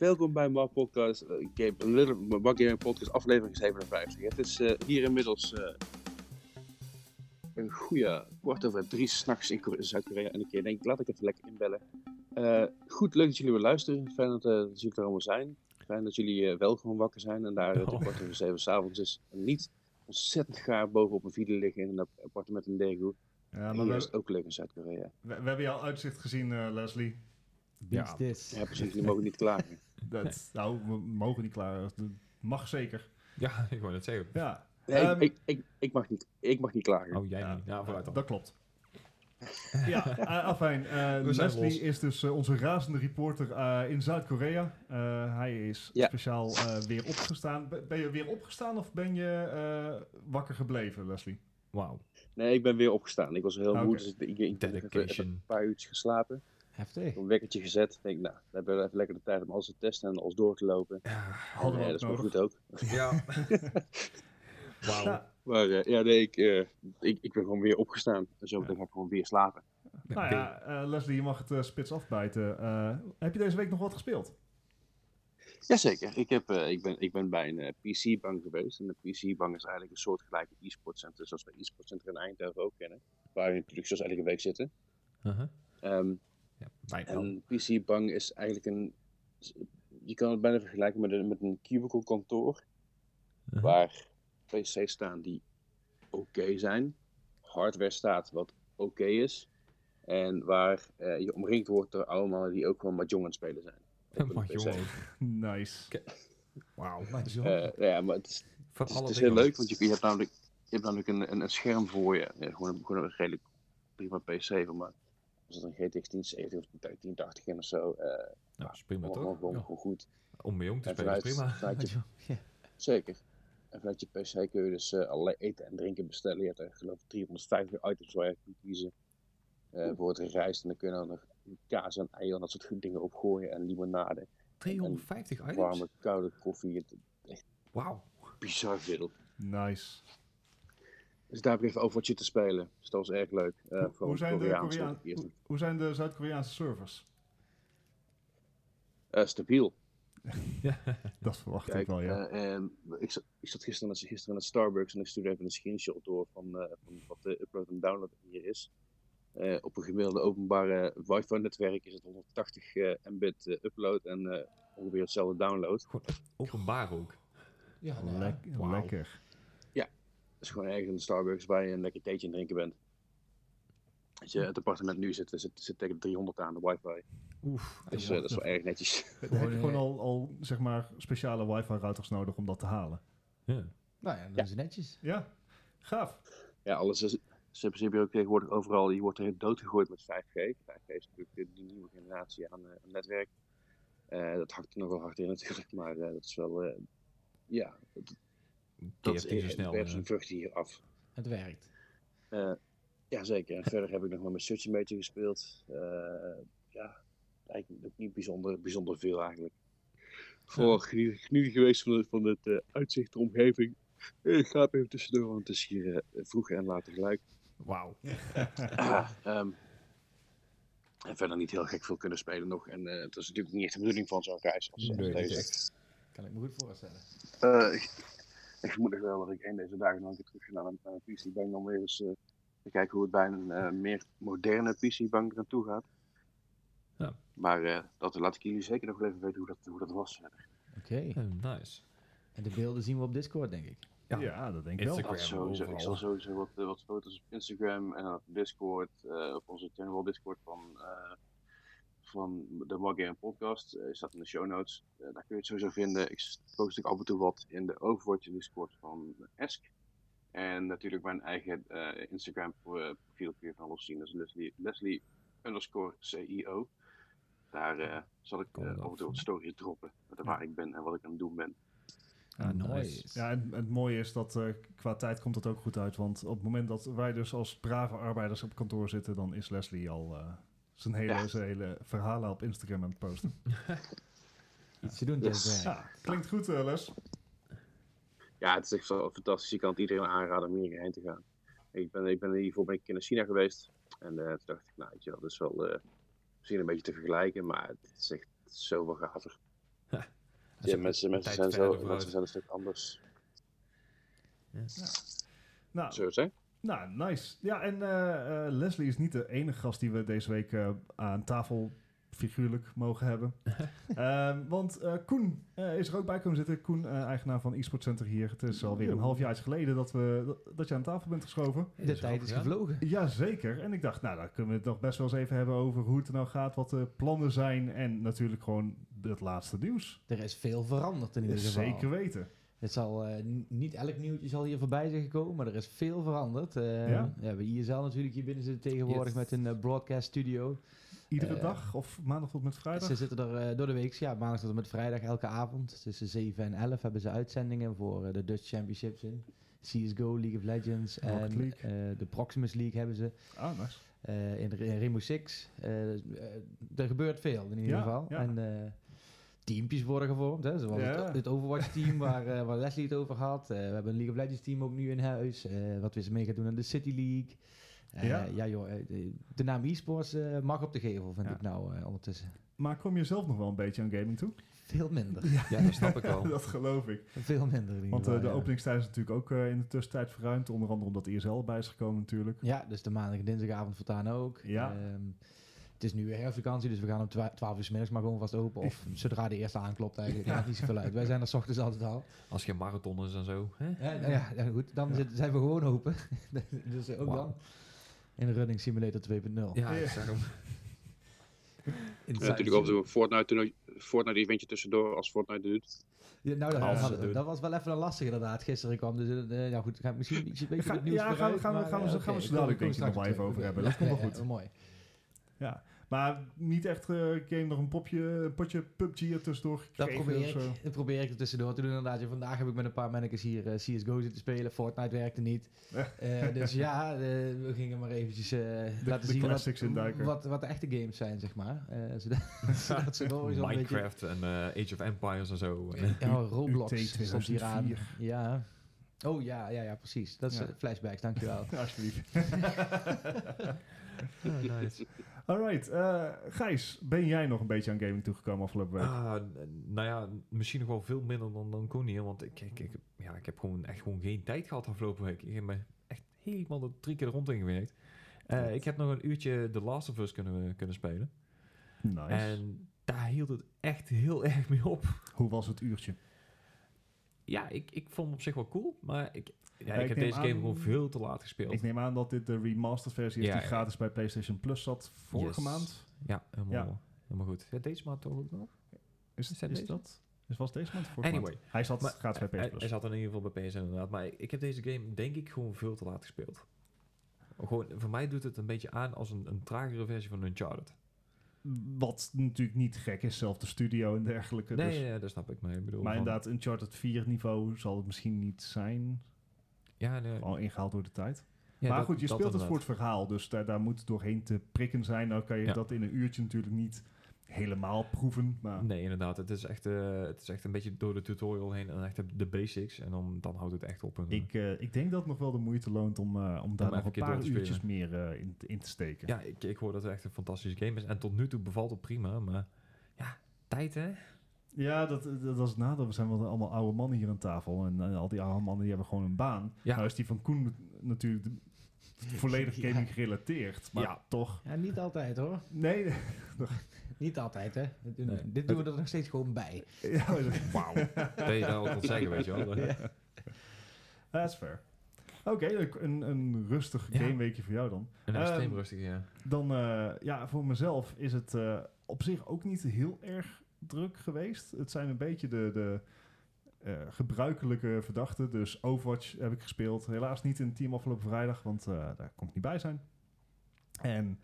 Welkom bij Mark Podcast, uh, Game, Little, Gaming Podcast, aflevering 57. Het is uh, hier inmiddels uh, een goede kwart over drie s'nachts in Zuid-Korea. En ik denk, laat ik even lekker inbellen. goed, leuk dat jullie weer luisteren. Fijn dat, dat jullie er allemaal zijn. Fijn dat jullie wel gewoon wakker zijn en daar oh. kwart over zeven s'avonds is. En niet ontzettend gaar bovenop een video liggen in een appartement in Daegu. Ja, maar is ook leuk in Zuid-Korea. We, we, hebben jou uitzicht gezien, Leslie. Ja. ja, precies. Die mogen niet klagen. Dat, nou, we mogen niet klagen. Dat mag zeker. Ja, ik wou het zeggen. Ja. Nee, um, ik, ik, ik, mag niet, ik mag niet klagen. Oh, jij niet. Ja, vooruit dan. Dat klopt. ja, uh, afijn. Uh, Leslie is dus uh, onze razende reporter in Zuid-Korea. hij is ja. speciaal weer opgestaan. Ben je weer opgestaan of ben je wakker gebleven, Leslie? Wauw. Nee, ik ben weer opgestaan. Ik was heel okay. moe, dus ik, ik, ik heb een paar uurtjes geslapen. Heftig. Een wekkertje gezet. Ik denk, nou, we hebben even lekker de tijd om alles te testen en alles door te lopen. Ja, hadden we dat is wel goed ook. Ja. Wauw. Maar uh, ja, nee, ik, uh, ik, ik ben gewoon weer opgestaan. En zo ja. ga ik gewoon weer slapen. Nou ja, uh, Leslie, je mag het uh, spits afbijten. heb je deze week nog wat gespeeld? Jazeker. Ik, heb, ik, ben, ik ben bij een PC-bank geweest. En de PC-bank is eigenlijk een soortgelijke e-sportcenter zoals we e-sportcenter in Eindhoven ook kennen. Waar we natuurlijk zoals elke week zitten. -huh. Um, ja, en PC Bang is eigenlijk een. Je kan het bijna vergelijken met een, met een cubicle kantoor. Uh-huh. Waar PC's staan die oké zijn. Hardware staat wat oké is. En waar uh, je omringd wordt door allemaal die ook gewoon Mahjong aan het spelen zijn. Nice. Wauw, uh, ja, maar het is, het is, het is heel leuk, want je, je, hebt namelijk, je hebt namelijk een, een, een scherm voor je. Ja, gewoon, gewoon een redelijk prima PC, maar was het een GTX 1070 of 1080 in of zo. Uh, nou, prima toch? Gewoon, ja. goed. Om mee om te spelen prima. Je, ja. Zeker. En vanuit je PC kun je dus uh, allerlei eten en drinken bestellen. Je hebt er geloof ik 350 items waar je kunt kiezen. Uh, bijvoorbeeld rijst en dan kun je dan nog kaas en eieren en dat soort dingen opgooien en limonade. 350 items? Warme, koude koffie. Het, echt Wauw. Bizar veel. Nice. Dus daar heb ik even Overwatch te spelen. Dus dat was erg leuk. Uh, hoe, hoe, zijn de Koreaan, hoe, hoe, zijn de Zuid-Koreaanse servers? Uh, stabiel. ja, dat verwacht Kijk, ik wel, ja. Uh, um, ik, zat, ik zat gisteren, gisteren naar Starbucks en ik stuurde even een screenshot door van, van wat de upload en download hier is. op een gemiddelde openbare wifi-netwerk is het 180 mbit upload en ongeveer hetzelfde download. openbaar ook. Ja, nou, wow. lekker is gewoon ergens in de Starbucks waar je een lekker theetje in drinken bent. Als je het appartement nu zit, zit, zit tegen de 300 aan de wifi. Oef. Dus uh, dat is wel erg netjes. heb je gewoon al, al zeg maar speciale wifi-routers nodig om dat te halen. Ja. Nou ja, dat is netjes. Ja, gaaf. Ja, alles is... Ze hebben ook tegenwoordig overal, je wordt er doodgegooid met 5G. 5G is natuurlijk de nieuwe generatie aan, uh, netwerk. Uh, dat hakt er nogal hard in natuurlijk, maar dat is wel, ja, dat is zo snel. werpt zijn vruchten hier af. Het werkt. Uh, ja, zeker. En verder heb ik nog maar mijn Search een beetje gespeeld. Uh, ja, eigenlijk ook niet bijzonder, bijzonder veel eigenlijk. Vooral genieten geweest van, van het uh, uitzicht, de omgeving. Ik ga even tussendoor, want het is hier vroeg en later gelijk. Wauw. um, en verder niet heel gek veel kunnen spelen nog. En het is natuurlijk niet echt de bedoeling van zo'n reis als, nee, deze. Kan ik me goed voorstellen ik vermoed nog wel dat ik een deze dagen nog een keer terug ga naar een, PC-bank om weer eens uh, te kijken hoe het bij een uh, meer moderne PC-bank naartoe gaat. Ja. Maar uh, dat laat ik jullie zeker nog even weten hoe dat, hoe dat was verder. Oké. Okay. nice. En de beelden zien we op Discord, denk ik. Ja, ja dat denk ik wel. Sowieso, ik zal sowieso wat, wat foto's op Instagram en op Discord, op onze general Discord van van de Wargame podcast. Uh, staat in de show notes. Uh, daar kun je het sowieso vinden. Ik post ook af en toe wat in de Overwatch Discord van Esk. En natuurlijk mijn eigen uh, Instagram profiel kun je van alles zien. Dat is Leslie, Leslie underscore CEO. Daar zal ik af en toe wat stories droppen. Waar ik ben en wat ik aan het doen ben. Ah, nice. Ja, en het mooie is dat uh, qua tijd komt het ook goed uit. Want op het moment dat wij dus als brave arbeiders op kantoor zitten, dan is Leslie al uh, zijn hele, zijn hele verhalen op Instagram aan het posten. Iets te doen, yes. ja, Klinkt goed, uh, Les. Ja, het is echt zo fantastisch. Je kan het iedereen aanraden om hierheen te gaan. Ik ben, ik ben hiervoor ben ik in China geweest. En uh, toen dacht ik, nou, weet je wel, dat is wel uh, misschien een beetje te vergelijken, maar het is echt zoveel gaver. Ja, mensen, mensen, zijn, zo, mensen zijn een stuk anders. Ja. Nou, Zo zeg. Nou, nice. Ja, en uh, uh, Leslie is niet de enige gast die we deze week uh, aan tafel figuurlijk mogen hebben. um, want Koen is er ook bij komen zitten. Koen, eigenaar van eSport Center hier. Het is alweer een half jaar geleden dat, we, dat je aan tafel bent geschoven. De tijd is gevlogen. Jazeker. En ik dacht, nou, daar kunnen we het nog best wel eens even hebben over hoe het er nou gaat, wat de plannen zijn en natuurlijk gewoon het laatste nieuws. Er is veel veranderd in ieder geval. Zeker weten. Het zal, uh, niet elk nieuwtje zal hier voorbij zijn gekomen, maar er is veel veranderd. Uh, ja. ja. bij ISL natuurlijk hier binnen zitten tegenwoordig yes. met een uh, broadcast studio. Iedere dag of maandag tot met vrijdag? Ze zitten er door de week, ja, maandag tot met vrijdag elke avond. Tussen 7 en 11 hebben ze uitzendingen voor de Dutch Championships in. CSGO, League of Legends en de Proximus League hebben ze. Ah, nice. in, in Rainbow Six. er gebeurt veel in ieder ja, geval. Ja. En, teampjes worden gevormd. Hè? Zoals Ja. het, het Overwatch-team waar, eh, waar Leslie het over had. Eh, we hebben een League of Legends-team ook nu in huis. eh, wat we ze mee gaan doen aan de City League. Eh, Ja. ja. joh, de, de naam e-sports eh, mag op de gevel, vind Ja. ik nou eh, ondertussen. Maar kom je zelf nog wel een beetje aan gaming toe? Veel minder. Ja, dat snap ik wel. dat geloof ik. Veel minder Want geval, de ja. openingstijd is natuurlijk ook eh, in de tussentijd verruimd. Onder andere omdat ISL erbij is gekomen natuurlijk. Ja, dus de maandag en dinsdagavond voortaan ook. Ja. Ehm, het is nu weer herfstvakantie, dus we gaan om twa- 12 uur 's middags maar gewoon vast open. Of zodra de eerste aanklopt eigenlijk. Maakt niet zoveel uit. Wij zijn er 's ochtends altijd al. Als je marathon is en zo. Hè? Ja, ja, ja, goed. Dan Ja. zijn we gewoon open. dus ook dan. In Running Simulator 2.0. Ja, Ja. hem. Ja, natuurlijk toe een Fortnite, Fortnite eventje tussendoor als Fortnite doet. Ja, nou, dat, ze dat, dat was wel even een lastig inderdaad. Gisteren kwam dus... eh ja goed, ga ik misschien iets een beetje Ga- het nieuws ja, gaan we- gaan we- maar, gaan we eh, zo- gaan we zo dadelijk komen denk ik nog op even over hebben. Dat komt wel Ja, goed. ja, mooi. Ja. Maar niet echt eh game nog een popje, een potje PUBG er tussendoor Dat gekregen probeer, of zo. ik, dat probeer ik er tussendoor te doen inderdaad. Ja, vandaag heb ik met een paar mannetjes hier eh, CSGO zitten spelen. Fortnite werkte niet. Eh, dus ja, eh, we gingen maar eventjes eh, laten de zien wat, wat, wat de echte games zijn, zeg maar. Eh, zodat, zodat ze beetje... Minecraft en eh, Age of Empires en zo. Ja, Roblox stond hier aan. 2004. Ja. Oh ja, ja, ja, precies. Dat is Ja. eh, flashbacks, dankjewel. Alsjeblieft. Ja, nice. Alright, eh Gijs, ben jij nog een beetje aan gaming toegekomen afgelopen week? Ah, n- nou ja, misschien nog wel veel minder dan, dan Connie. Want ik, ik, ik, ja, ik heb gewoon echt gewoon geen tijd gehad afgelopen week. Ik heb me echt helemaal de drie keer er rond in gewerkt. Eh, ik heb nog een uurtje The Last of Us kunnen, kunnen spelen. nice. En daar hield het echt heel erg mee op. Hoe was het uurtje? Ja, ik, ik vond het op zich wel cool. Maar ik, ja, ik ik heb deze game gewoon veel te laat gespeeld. Ik neem aan dat dit de remastered versie is Ja, die gratis bij PlayStation Plus zat vorige Yes. maand. Ja, helemaal, helemaal goed. Ja, deze maand toch ook nog? Is, Is is dat? Dus was deze maand vorige Anyway. maand? Hij zat Maar gratis bij PS hij, Plus. hij zat in ieder geval bij PS inderdaad. Maar ik heb deze game denk ik gewoon veel te laat gespeeld. Gewoon, voor mij doet het een beetje aan als een, een tragere versie van Uncharted. Wat natuurlijk niet gek is, zelf de studio en dergelijke. Nee, dus. nee, dat snap ik. Maar, ik bedoel, Maar van- inderdaad, Uncharted 4 niveau zal het misschien niet zijn. Ja, nee, Al ingehaald door de tijd. ja, maar dat- goed, je speelt het voor het verhaal. Dus daar, daar moet doorheen te prikken zijn. Nou kan je Ja. dat in een uurtje natuurlijk niet helemaal proeven. Maar Nee, inderdaad. Het is, echt, eh, het is echt een beetje door de tutorial heen en echt de, de basics. En dan, dan houdt het echt op. En, ik, eh, ik denk dat het nog wel de moeite loont om, eh, om daar nog een een keer paar uurtjes meer eh, in, te- in te steken. ja, ik, ik hoor dat het echt een fantastische game is. En tot nu toe bevalt het prima. Maar ja, tijd hè? Ja, dat, dat is het nadeel. We zijn wel allemaal oude mannen hier aan tafel. En al die oude mannen die hebben gewoon een baan. Ja. Nou is die van Koen natuurlijk de- volledig gaming gerelateerd. Maar Ja. toch. Ja, niet altijd hoor. Nee. Niet altijd hè. Dit, doen- Nee. dit doen we er nog steeds gewoon bij. ja, Wauw. dat je daar ook wat zeggen, weet je wel. that's fair. Oké, een, een rustig Ja. gameweekje voor jou dan. Een extreem Ehm, rustige, ja. Dan, eh, ja, voor mezelf is het eh, op zich ook niet heel erg druk geweest. Het zijn een beetje de, de eh, gebruikelijke verdachten. Dus Overwatch heb ik gespeeld. Helaas niet in het team afgelopen vrijdag, want eh, daar kon ik niet bij zijn. En.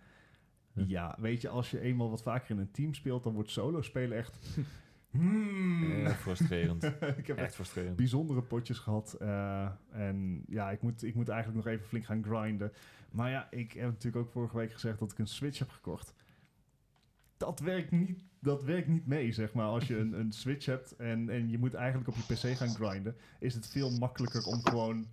Ja, weet je, als je eenmaal wat vaker in een team speelt, dan wordt solo spelen echt... Hmm. Eh, frustrerend. ik heb echt Echt frustrerend. bijzondere potjes gehad. eh, en ja, ik moet, ik moet eigenlijk nog even flink gaan grinden. Maar ja, ik heb natuurlijk ook vorige week gezegd dat ik een Switch heb gekocht. Dat werkt niet, dat werkt niet mee, zeg maar. Als je een, een Switch hebt en, en je moet eigenlijk op je PC gaan grinden, is het veel makkelijker om gewoon,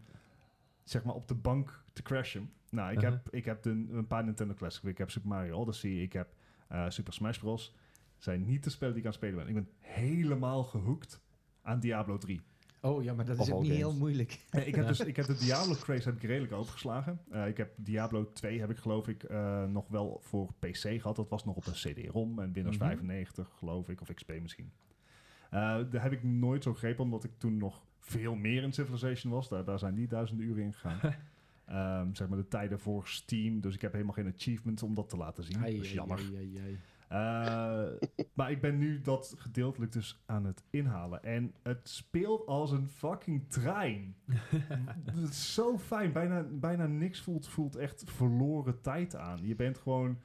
zeg maar, op de bank te crashen. Nou, ik Uh-huh. heb, ik heb de, een paar Nintendo Classics. Ik heb Super Mario Odyssey, ik heb eh, Super Smash Bros. zijn niet de spellen die ik aan het spelen ben. Ik ben helemaal gehoekt aan Diablo 3. Oh ja, maar dat is ook niet heel moeilijk. ik, heb dus, ik heb de Diablo craze heb ik redelijk overgeslagen. Uh, ik heb Diablo 2 heb ik geloof ik uh, nog wel voor PC gehad. Dat was nog op een CD-ROM en Windows mm -hmm. 95 geloof ik, of XP misschien. Uh, daar heb ik nooit zo gegrepen, omdat ik toen nog veel meer in Civilization was. Daar, daar zijn die duizenden uren in gegaan. um, zeg maar de tijden voor Steam. Dus ik heb helemaal geen achievements om dat te laten zien. Ai, dat is jammer. Ai, ai, uh, maar ik ben nu dat gedeeltelijk dus aan het inhalen. En het speelt als een fucking trein. het is zo fijn. Bijna, bijna niks voelt, voelt echt verloren tijd aan. Je bent gewoon...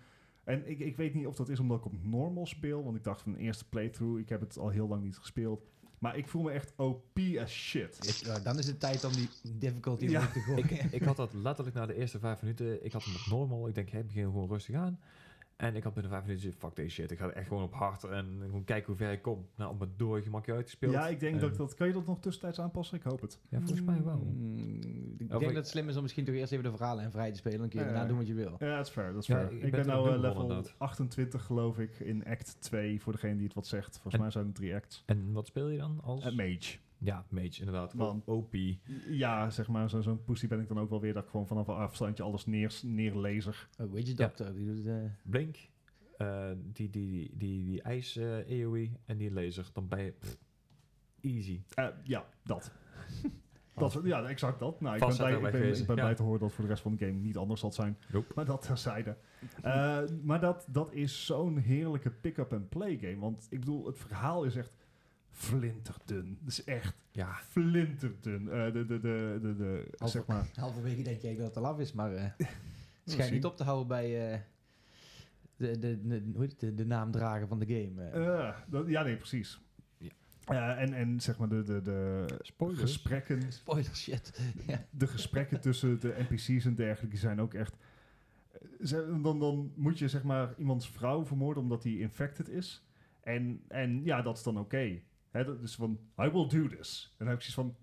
En ik, ik weet niet of dat is omdat ik op normal speel. Want ik dacht van de eerste playthrough, ik heb het al heel lang niet gespeeld. Maar ik voel me echt OP as shit. Ja, dan is het tijd om die difficulty ja. te gooien. Ik, ik, had dat letterlijk na de eerste vijf minuten. Ik had hem op normal. Ik denk, hey, begin gewoon rustig aan. En ik had binnen vijf minuten fuck deze shit. Ik ga echt gewoon op hard en gewoon kijken hoe ver ik kom. Nou, op mijn door gemakje uitgespeeld. Ja, ik denk dat dat... Kan je dat nog tussentijds aanpassen? Ik hoop het. Ja, volgens mij wel. Mm, ik denk dat het slim is om misschien toch eerst even de verhalen en vrij te spelen. Dan kun je daarna doen wat je wil. Ja, dat is fair. Dat is fair. ik, ben, nou uh, level 28 geloof ik in act 2. Voor degene die het wat zegt. Volgens mij zijn het drie acts. En wat speel je dan als? Uh, mage. Ja, mage inderdaad. Man. OP. Ja, zeg maar, zo'n zo pussy ben ik dan ook wel weer. Dat ik gewoon vanaf een afstandje alles neer, neerlezer. Oh, weet je, dokter, die doet... Uh... Blink. Uh, die, die, die, die, ijs uh, EOE en die laser. Dan ben je pff, easy. Uh, ja, dat. dat. Ja, exact dat. Nou, ik ben, blij, ik ben, ik ben ja. blij te horen dat voor de rest van de game niet anders zal zijn. Nope. Maar dat terzijde. maar dat, dat is zo'n heerlijke pick-up-and-play game. Want ik bedoel, het verhaal is echt flinterdun. Het is echt ja. flinterdun. de, de, de, de, de, Halver, zeg maar. Halverwege denk jij dat het al af is, maar het schijnt niet op te houden bij de, de, de, hoe heet het, de, naam dragen van de game. Uh, dat, ja, nee, precies. Ja. Uh, en, en zeg maar de, de, de gesprekken. Spoiler shit. ja. De gesprekken tussen de NPC's en dergelijke zijn ook echt. Dan, dan moet je zeg maar iemands vrouw vermoorden omdat hij infected is. En, en ja, dat is dan oké. Okay. Dus van, I will do this. En dan heb ik zoiets van,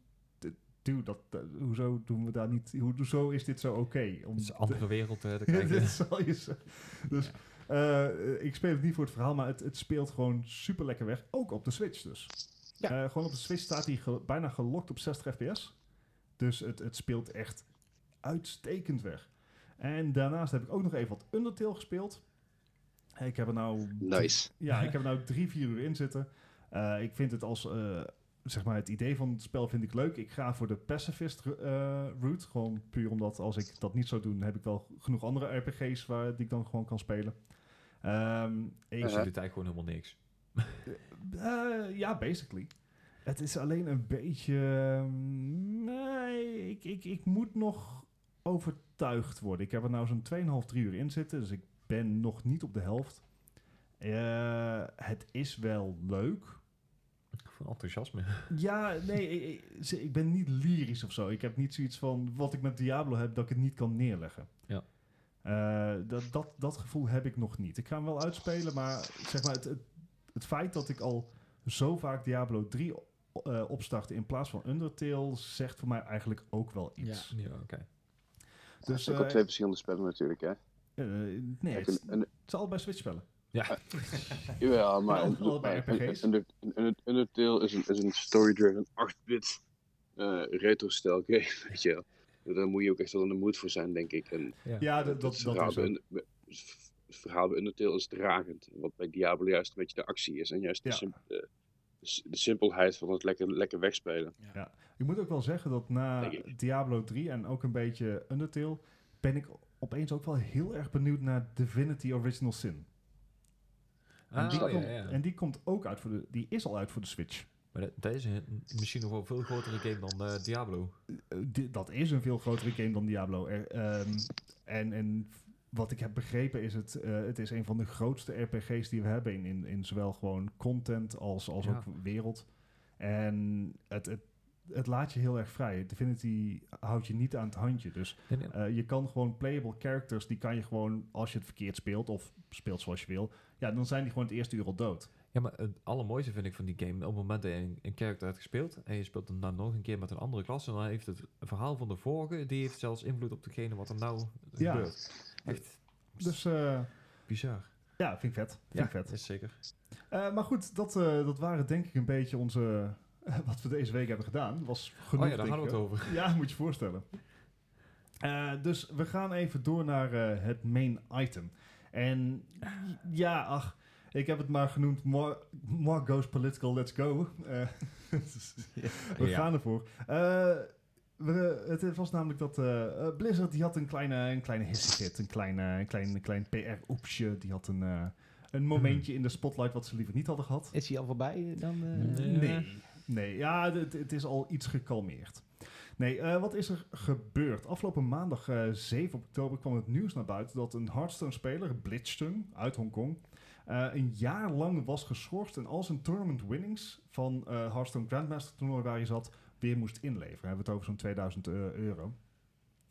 dude, dat, dat, hoezo doen we daar niet, hoezo is dit zo oké? Okay? Om het is een andere wereld te kijken. dus uh, ik speel het niet voor het verhaal, maar het, het speelt gewoon super lekker weg. Ook op de Switch dus. Ja. Uh, gewoon op de Switch staat hij ge bijna gelokt op 60 fps. Dus het, het speelt echt uitstekend weg. En daarnaast heb ik ook nog even wat Undertale gespeeld. Ik heb er nou... Nice. Ja, ik heb er nou drie, vier uur in zitten. Uh, ik vind het als... zeg maar, het idee van het spel vind ik leuk. Ik ga voor de pacifist route. Gewoon puur omdat als ik dat niet zou doen, heb ik wel genoeg andere RPG's waar die ik dan gewoon kan spelen. Um, ik uh -huh. dit eigenlijk gewoon helemaal niks. uh, ja, basically. Het is alleen een beetje... nee, ik, ik, ik moet nog overtuigd worden. Ik heb er nou zo'n 2,5, 3 uur in zitten. Dus ik ben nog niet op de helft. Uh, het is wel leuk. Van enthousiasme. Ja, nee, ik, ik, ben niet lyrisch of zo. Ik heb niet zoiets van wat ik met Diablo heb, dat ik het niet kan neerleggen. Ja. Uh, dat, dat, dat gevoel heb ik nog niet. Ik ga hem wel uitspelen, maar zeg maar het, het, het feit dat ik al zo vaak Diablo 3 uh, opstartte in plaats van Undertale zegt voor mij eigenlijk ook wel iets. Ja, ja oké. Okay. Dus, uh, ook twee verschillende spellen natuurlijk, hè? nee, het, het, het is allebei Switch spellen. Ja. ja, maar allebei RPG's. Undertale is een, is een story-driven 8-bit retro-stijl game, weet je wel. Daar moet je ook echt wel in de moed voor zijn, denk ik. En ja, dat, dat, verhaal dat is Het verhaal bij Undertale is dragend. Wat bij Diablo juist een beetje de actie is. En juist de, sim de, de, simpelheid van het lekker, lekker wegspelen. Ja. ja. Ik moet ook wel zeggen dat na Diablo 3 en ook een beetje Undertale... ben ik opeens ook wel heel erg benieuwd naar Divinity Original Sin. En, ah, die, oh, komt, ja, ja. en die komt ook uit voor de... Die is al uit voor de Switch. Maar dat, is een, misschien nog wel een veel grotere game dan uh, Diablo. Uh, dat is een veel grotere game dan Diablo. Er, um, en, en wat ik heb begrepen is het, uh, het is een van de grootste RPG's die we hebben in, in, in zowel gewoon content als, als ja. ook wereld. En het, het, het laat je heel erg vrij. Divinity houdt je niet aan het handje. Dus. Uh, je kan gewoon playable characters, die kan je gewoon, als je het verkeerd speelt of speelt zoals je wil, ja, dan zijn die gewoon het eerste uur al dood. Ja, maar het allermooiste vind ik van die game, op het moment dat je een, een character hebt gespeeld en je speelt hem dan nog een keer met een andere klasse, dan heeft het verhaal van de vorige, die heeft zelfs invloed op degene wat er nou ja. gebeurt. Echt dus, uh, bizar. Ja, vind ik vet. Vind ja, ik vet. is zeker. maar goed, dat, dat waren denk ik een beetje onze... wat we deze week hebben gedaan. Was genoeg, Oh ja, daar hadden we het over. Ja, moet je voorstellen. dus we gaan even door naar het main item. En ja, ach, ik heb het maar genoemd more, more goes political, let's go. Uh, we gaan ervoor. Uh, we, het was namelijk dat uh, Blizzard die had een kleine, een kleine hit, een klein, een klein, een klein PR-oepsje. Die had een, een momentje in de spotlight wat ze liever niet hadden gehad. Is hij al voorbij dan? Nee, nee. Ja, het, het is al iets gekalmeerd. Nee, uh, wat is er gebeurd? Afgelopen maandag uh, 7 oktober kwam het nieuws naar buiten dat een Hearthstone-speler, Blitzchung, uit Hongkong, uh, een jaar lang was geschorst en al zijn tournament winnings van Hearthstone Grandmaster toernooi waar hij zat, weer moest inleveren. We hebben het over zo'n 2000 euro.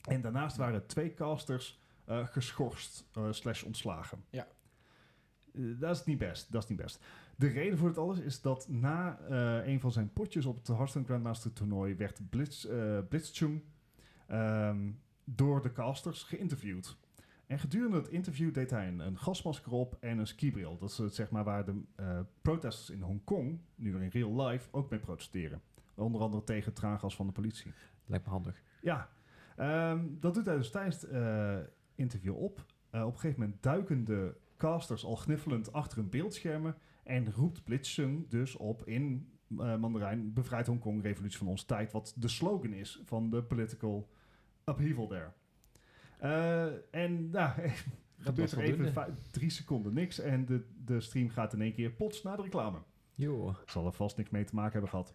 En daarnaast waren twee casters geschorst slash ontslagen. Ja. dat is niet best, dat is niet best. De reden voor het alles is dat na uh, een van zijn potjes op het Hearthstone Grandmaster toernooi werd Blitz, uh, Blitzchung um, door de casters geïnterviewd. En gedurende het interview deed hij een, een gasmasker op en een skibril. Dat is zeg maar waar de uh, protesters in Hongkong, nu in real life, ook mee protesteren. Onder andere tegen het traangas van de politie. Lijkt me handig. Ja, um, dat doet hij dus tijdens het interview op. op een gegeven moment duiken de casters al gniffelend achter hun beeldschermen en roept Blitzchung dus op in uh, Mandarijn... bevrijd Hongkong, revolutie van onze tijd... wat de slogan is van de political upheaval there. Uh, en nou, gebeurt er even drie seconden niks... en de, de stream gaat in één keer plots naar de reclame. Jo. Zal er vast niks mee te maken hebben gehad.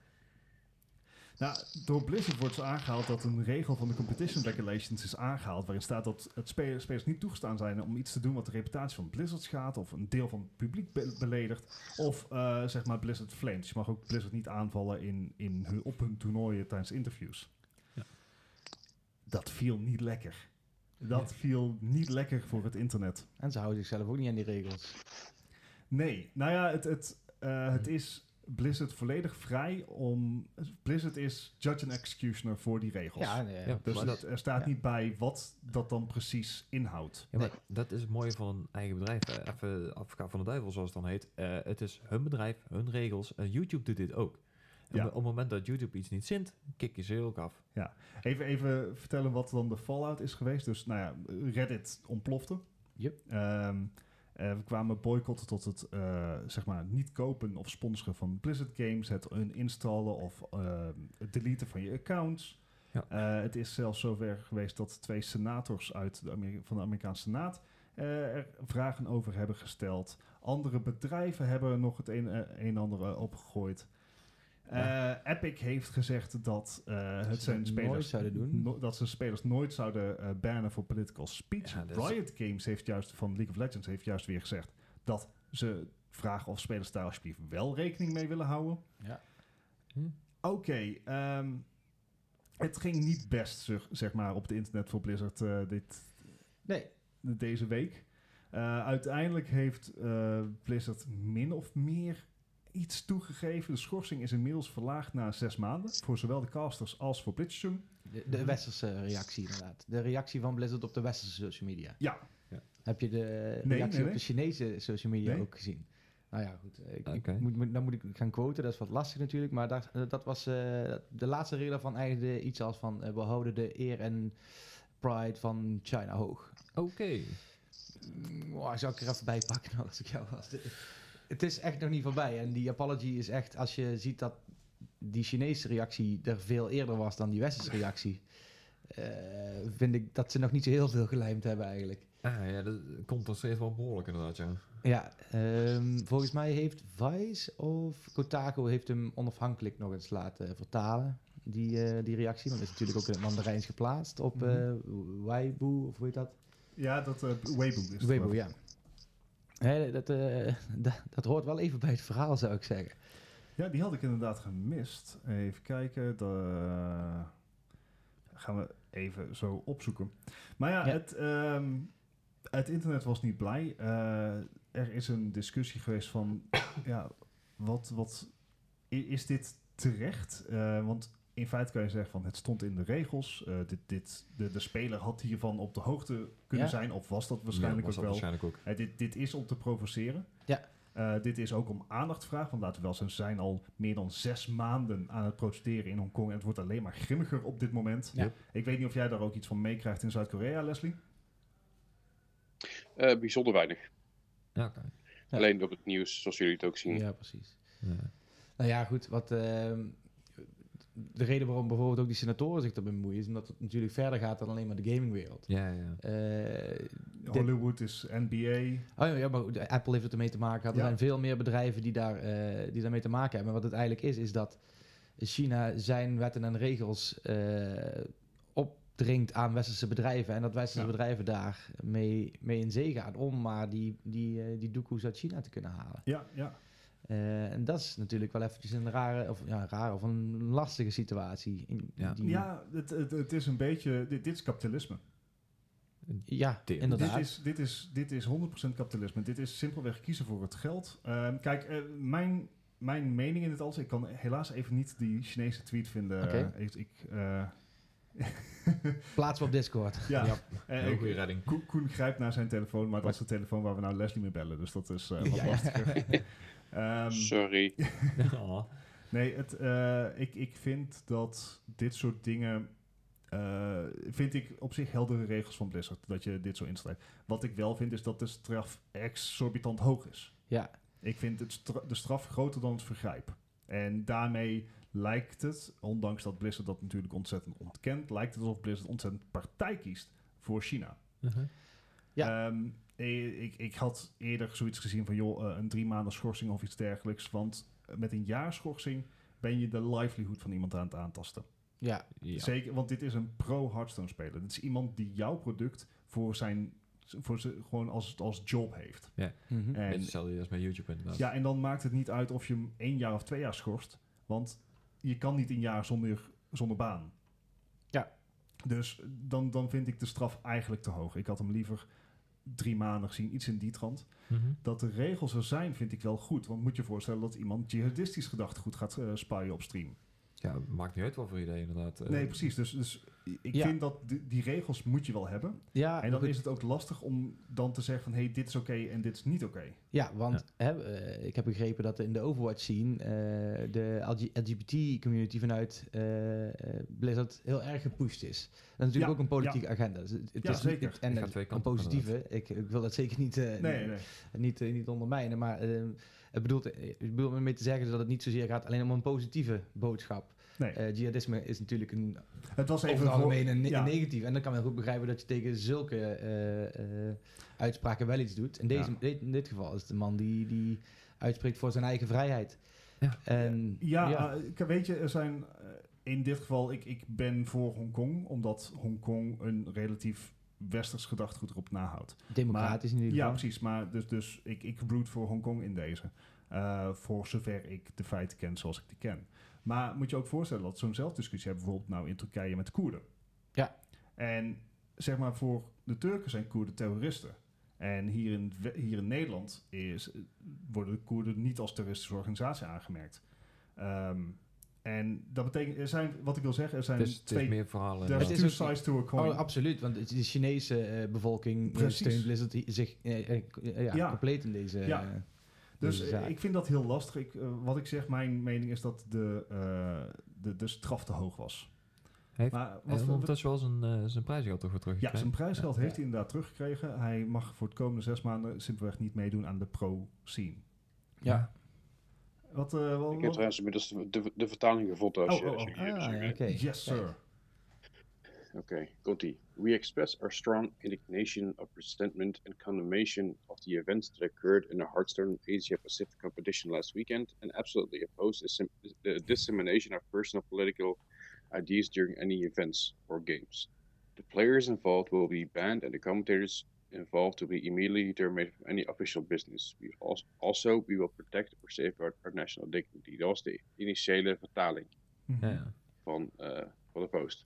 Nou, door Blizzard wordt zo aangehaald dat een regel van de Competition Regulations is aangehaald. waarin staat dat het spelers, spelers niet toegestaan zijn om iets te doen wat de reputatie van Blizzard schaadt. of een deel van het publiek beledigt. of uh, zeg maar Blizzard flames. Je mag ook Blizzard niet aanvallen in, in hun, op hun toernooien tijdens interviews. Ja. Dat viel niet lekker. Dat viel niet lekker voor het internet. En ze houden zichzelf ook niet aan die regels. Nee, nou ja, het, het, uh, het is Blizzard volledig vrij om. Blizzard is judge and executioner voor die regels. Ja, nee, ja dus dat, er staat niet bij wat dat dan precies inhoudt. Ja, maar dat is het mooie van een eigen bedrijf. Even advocaat van de duivel, zoals het dan heet. Uh, het is hun bedrijf, hun regels. Uh, YouTube doet dit ook. Ja. Op het moment dat YouTube iets niet zint, kik je ze ook af. Ja, even, even vertellen wat dan de fallout is geweest. Dus nou ja, Reddit ontplofte. Yep. Um, uh, we kwamen boycotten tot het uh, zeg maar niet kopen of sponsoren van Blizzard Games, het uninstallen of uh, het deleten van je accounts. Ja. het is zelfs zover geweest dat twee senators uit de van de Amerikaanse Senaat er vragen over hebben gesteld. Andere bedrijven hebben nog het een en ander opgegooid. Ja. Uh, Epic heeft gezegd dat uh, het zijn spelers zouden doen. No, dat ze spelers nooit zouden uh, bannen voor political speech. Ja, Riot Games heeft juist van League of Legends heeft juist weer gezegd dat ze vragen of spelers daar alsjeblieft wel rekening mee willen houden. Ja. Hm. Oké, okay, um, het ging niet best zeg maar op het internet voor Blizzard dit nee. deze week. uiteindelijk heeft Blizzard min of meer iets toegegeven. De schorsing is inmiddels verlaagd naar zes maanden. Voor zowel de casters als voor Blitzchung. De, de westerse reactie inderdaad. De reactie van Blizzard op de westerse social media. Ja. ja. Heb je de nee, reactie nee, op de Chinese social media ook gezien? Nou ja, goed. Ik, okay. ik moet, dan moet ik gaan quoten. Dat is wat lastig natuurlijk. Maar dat, dat was uh, de laatste reden daarvan eigenlijk iets als van... Uh, we houden de eer en pride van China hoog. Oké. Okay. Oh, zou ik er even bij pakken als ik jou was het is echt nog niet voorbij. En die apology is echt, als je ziet dat die Chinese reactie er veel eerder was dan die westerse reactie, uh, vind ik dat ze nog niet zo heel veel gelijmd hebben eigenlijk. Ah ja, dat komt er steeds wel behoorlijk inderdaad, ja. Ja, um, volgens mij heeft Vice of Kotaku heeft hem onafhankelijk nog eens laten vertalen, die, uh, die reactie. Want is natuurlijk ook in het Mandarijns geplaatst op uh, Weibo, of hoe heet dat? Ja, dat uh, Weibo is Weibo, ja. Nee, dat, uh, dat, hoort wel even bij het verhaal, zou ik zeggen. Ja, die had ik inderdaad gemist. Even kijken. De, gaan we even zo opzoeken. Maar ja, Het, um, het internet was niet blij. Uh, er is een discussie geweest van... ja, wat, wat is dit terecht? Want in feite kan je zeggen van het stond in de regels. Uh, dit, dit, de, de speler had hiervan op de hoogte kunnen zijn, of was dat waarschijnlijk ook wel. Waarschijnlijk ook. Uh, dit, dit is om te provoceren. Ja. Uh, dit is ook om aandacht te vragen. Want laten we wel zijn, ze zijn al meer dan zes maanden aan het protesteren in Hongkong. En het wordt alleen maar grimmiger op dit moment. Ja. Ik weet niet of jij daar ook iets van meekrijgt in Zuid-Korea, Leslie? bijzonder weinig. Ja, okay. Alleen op het nieuws, zoals jullie het ook zien. Ja, precies. Ja. Nou ja, goed. Wat, uh, de reden waarom bijvoorbeeld ook die senatoren zich erbij bemoeien... is omdat het natuurlijk verder gaat dan alleen maar de gamingwereld. Ja, ja. Uh, Hollywood is NBA. Oh ja, maar Apple heeft het ermee te maken gehad. Er zijn veel meer bedrijven die, daar, uh, die daarmee te maken hebben. Maar wat het eigenlijk is, is dat China zijn wetten en regels opdringt aan westerse bedrijven. En dat westerse ja. bedrijven daar mee, mee in zee gaan om maar die, die, die doekoes uit China te kunnen halen. Ja, ja. Uh, en dat is natuurlijk wel eventjes een rare, of ja, rare of een lastige situatie. In, ja, die... ja het, het, het, is een beetje, dit, dit is kapitalisme. Ja, inderdaad. Dit is, dit, is, dit is 100% kapitalisme. Dit is simpelweg kiezen voor het geld. Uh, kijk, uh, mijn, mijn mening in het alles, ik kan helaas even niet die Chinese tweet vinden. Okay. ik, ik Plaats op Discord. Ja, ja. Uh, goede redding. Koen, Koen, grijpt naar zijn telefoon, maar dat is de telefoon waar we nou Leslie mee bellen. Dus dat is uh, wat ja. lastiger. um, Sorry. oh. Nee, het, uh, ik, ik vind dat dit soort dingen... Uh, vind ik op zich heldere regels van Blizzard. Dat je dit zo instelt. Wat ik wel vind is dat de straf exorbitant hoog is. Ja. Ik vind het stra de straf groter dan het vergrijp. En daarmee lijkt het, ondanks dat Blizzard dat natuurlijk ontzettend ontkent, lijkt het alsof Blizzard ontzettend partij kiest voor China. Uh -huh. Ja. Um, ik, ik had eerder zoiets gezien van, joh, uh, een drie maanden schorsing of iets dergelijks. Want met een jaar schorsing ben je de livelihood van iemand aan het aantasten. Ja. ja. Zeker, want dit is een pro-Hearthstone-speler. Dit is iemand die jouw product voor zijn voor ze gewoon als, als job heeft. Ja, mm -hmm. en hetzelfde als bij YouTube inderdaad. Ja, en dan maakt het niet uit of je hem één jaar of twee jaar schorst. Want je kan niet een jaar zonder, zonder baan. Ja. Dus dan, dan vind ik de straf eigenlijk te hoog. Ik had hem liever drie maanden gezien, iets in die trant. Mm -hmm. Dat de regels er zijn, vind ik wel goed. Want moet je voorstellen dat iemand jihadistisch gedachtegoed gaat uh, spuien op stream. Ja, maakt niet uit wat voor idee inderdaad. Nee, precies. Dus, dus ik ja. vind dat die, die, regels moet je wel hebben. Ja, en dan is het ook lastig om dan te zeggen van... hé, hey, dit is oké okay en dit is niet oké. Okay. Ja, want ja. Hè, uh, ik heb begrepen dat in de Overwatch scene... Uh, de LGBT-community vanuit uh, Blizzard heel erg gepusht is. Dat is natuurlijk ja, ook een politieke agenda. Dus het ja, is zeker. Het, en het een positieve. Ik, ik, wil dat zeker niet, nee, nee. niet, niet ondermijnen. Maar het bedoelt, ik bedoel ermee te zeggen dat het niet zozeer gaat alleen om een positieve boodschap. Nee. Uh, jihadisme is natuurlijk een het was even algemeen een, ja. negatief. En dan kan men goed begrijpen dat je tegen zulke uh, uh, uitspraken wel iets doet. In, deze, ja. in dit geval is het de man die, die uitspreekt voor zijn eigen vrijheid. Ja, en, ja, ja. weet je, er zijn in dit geval, ik, ik ben voor Hongkong, omdat Hongkong een relatief westers gedachtegoed erop nahoudt. Democratisch maar, in ieder Ja, geval. precies. Maar dus, dus ik, ik root voor Hongkong in deze. Uh, voor zover ik de feiten ken zoals ik die ken. Maar moet je ook voorstellen dat zo'nzelfde discussie hebben bijvoorbeeld nou in Turkije met Koerden. Ja. En zeg maar voor de Turken zijn Koerden terroristen. En hier in, hier in Nederland is, worden de Koerden niet als terroristische organisatie aangemerkt. Um, en dat betekent, er zijn, wat ik wil zeggen, er zijn dus, het twee... is meer verhalen. There's two sides to a coin. Oh, absoluut, want de Chinese uh, bevolking Precies. steunt Blizzard zich uh, uh, ja, ja. compleet in deze... Ja. Dus ik vind dat heel lastig. Ik, uh, wat ik zeg, mijn mening is dat de, uh, de, de straf te hoog was. Heeft, maar wat voor, dat is wel zijn, uh, zijn prijsgeld toch weer teruggekregen? Ja, zijn prijsgeld ja. heeft hij inderdaad teruggekregen. Hij mag voor het komende zes maanden simpelweg niet meedoen aan de pro-scene. Ja. Wat, uh, wat, ik heb trouwens inmiddels de, de, de vertaling gevonden als oh, je... Oh, als oh. je ah, oké. Okay. Yes, sir. Oké, okay, komt-ie. We express our strong indignation of resentment and condemnation of the events that occurred in the Hearthstone Asia Pacific competition last weekend and absolutely oppose the, the dissemination of personal political ideas during any events or games. The players involved will be banned and the commentators involved will be immediately terminated from any official business. We also, also we will protect or safeguard our national dignity. Dat was de initiële vertaling mm -hmm. ja. van, uh, van de post.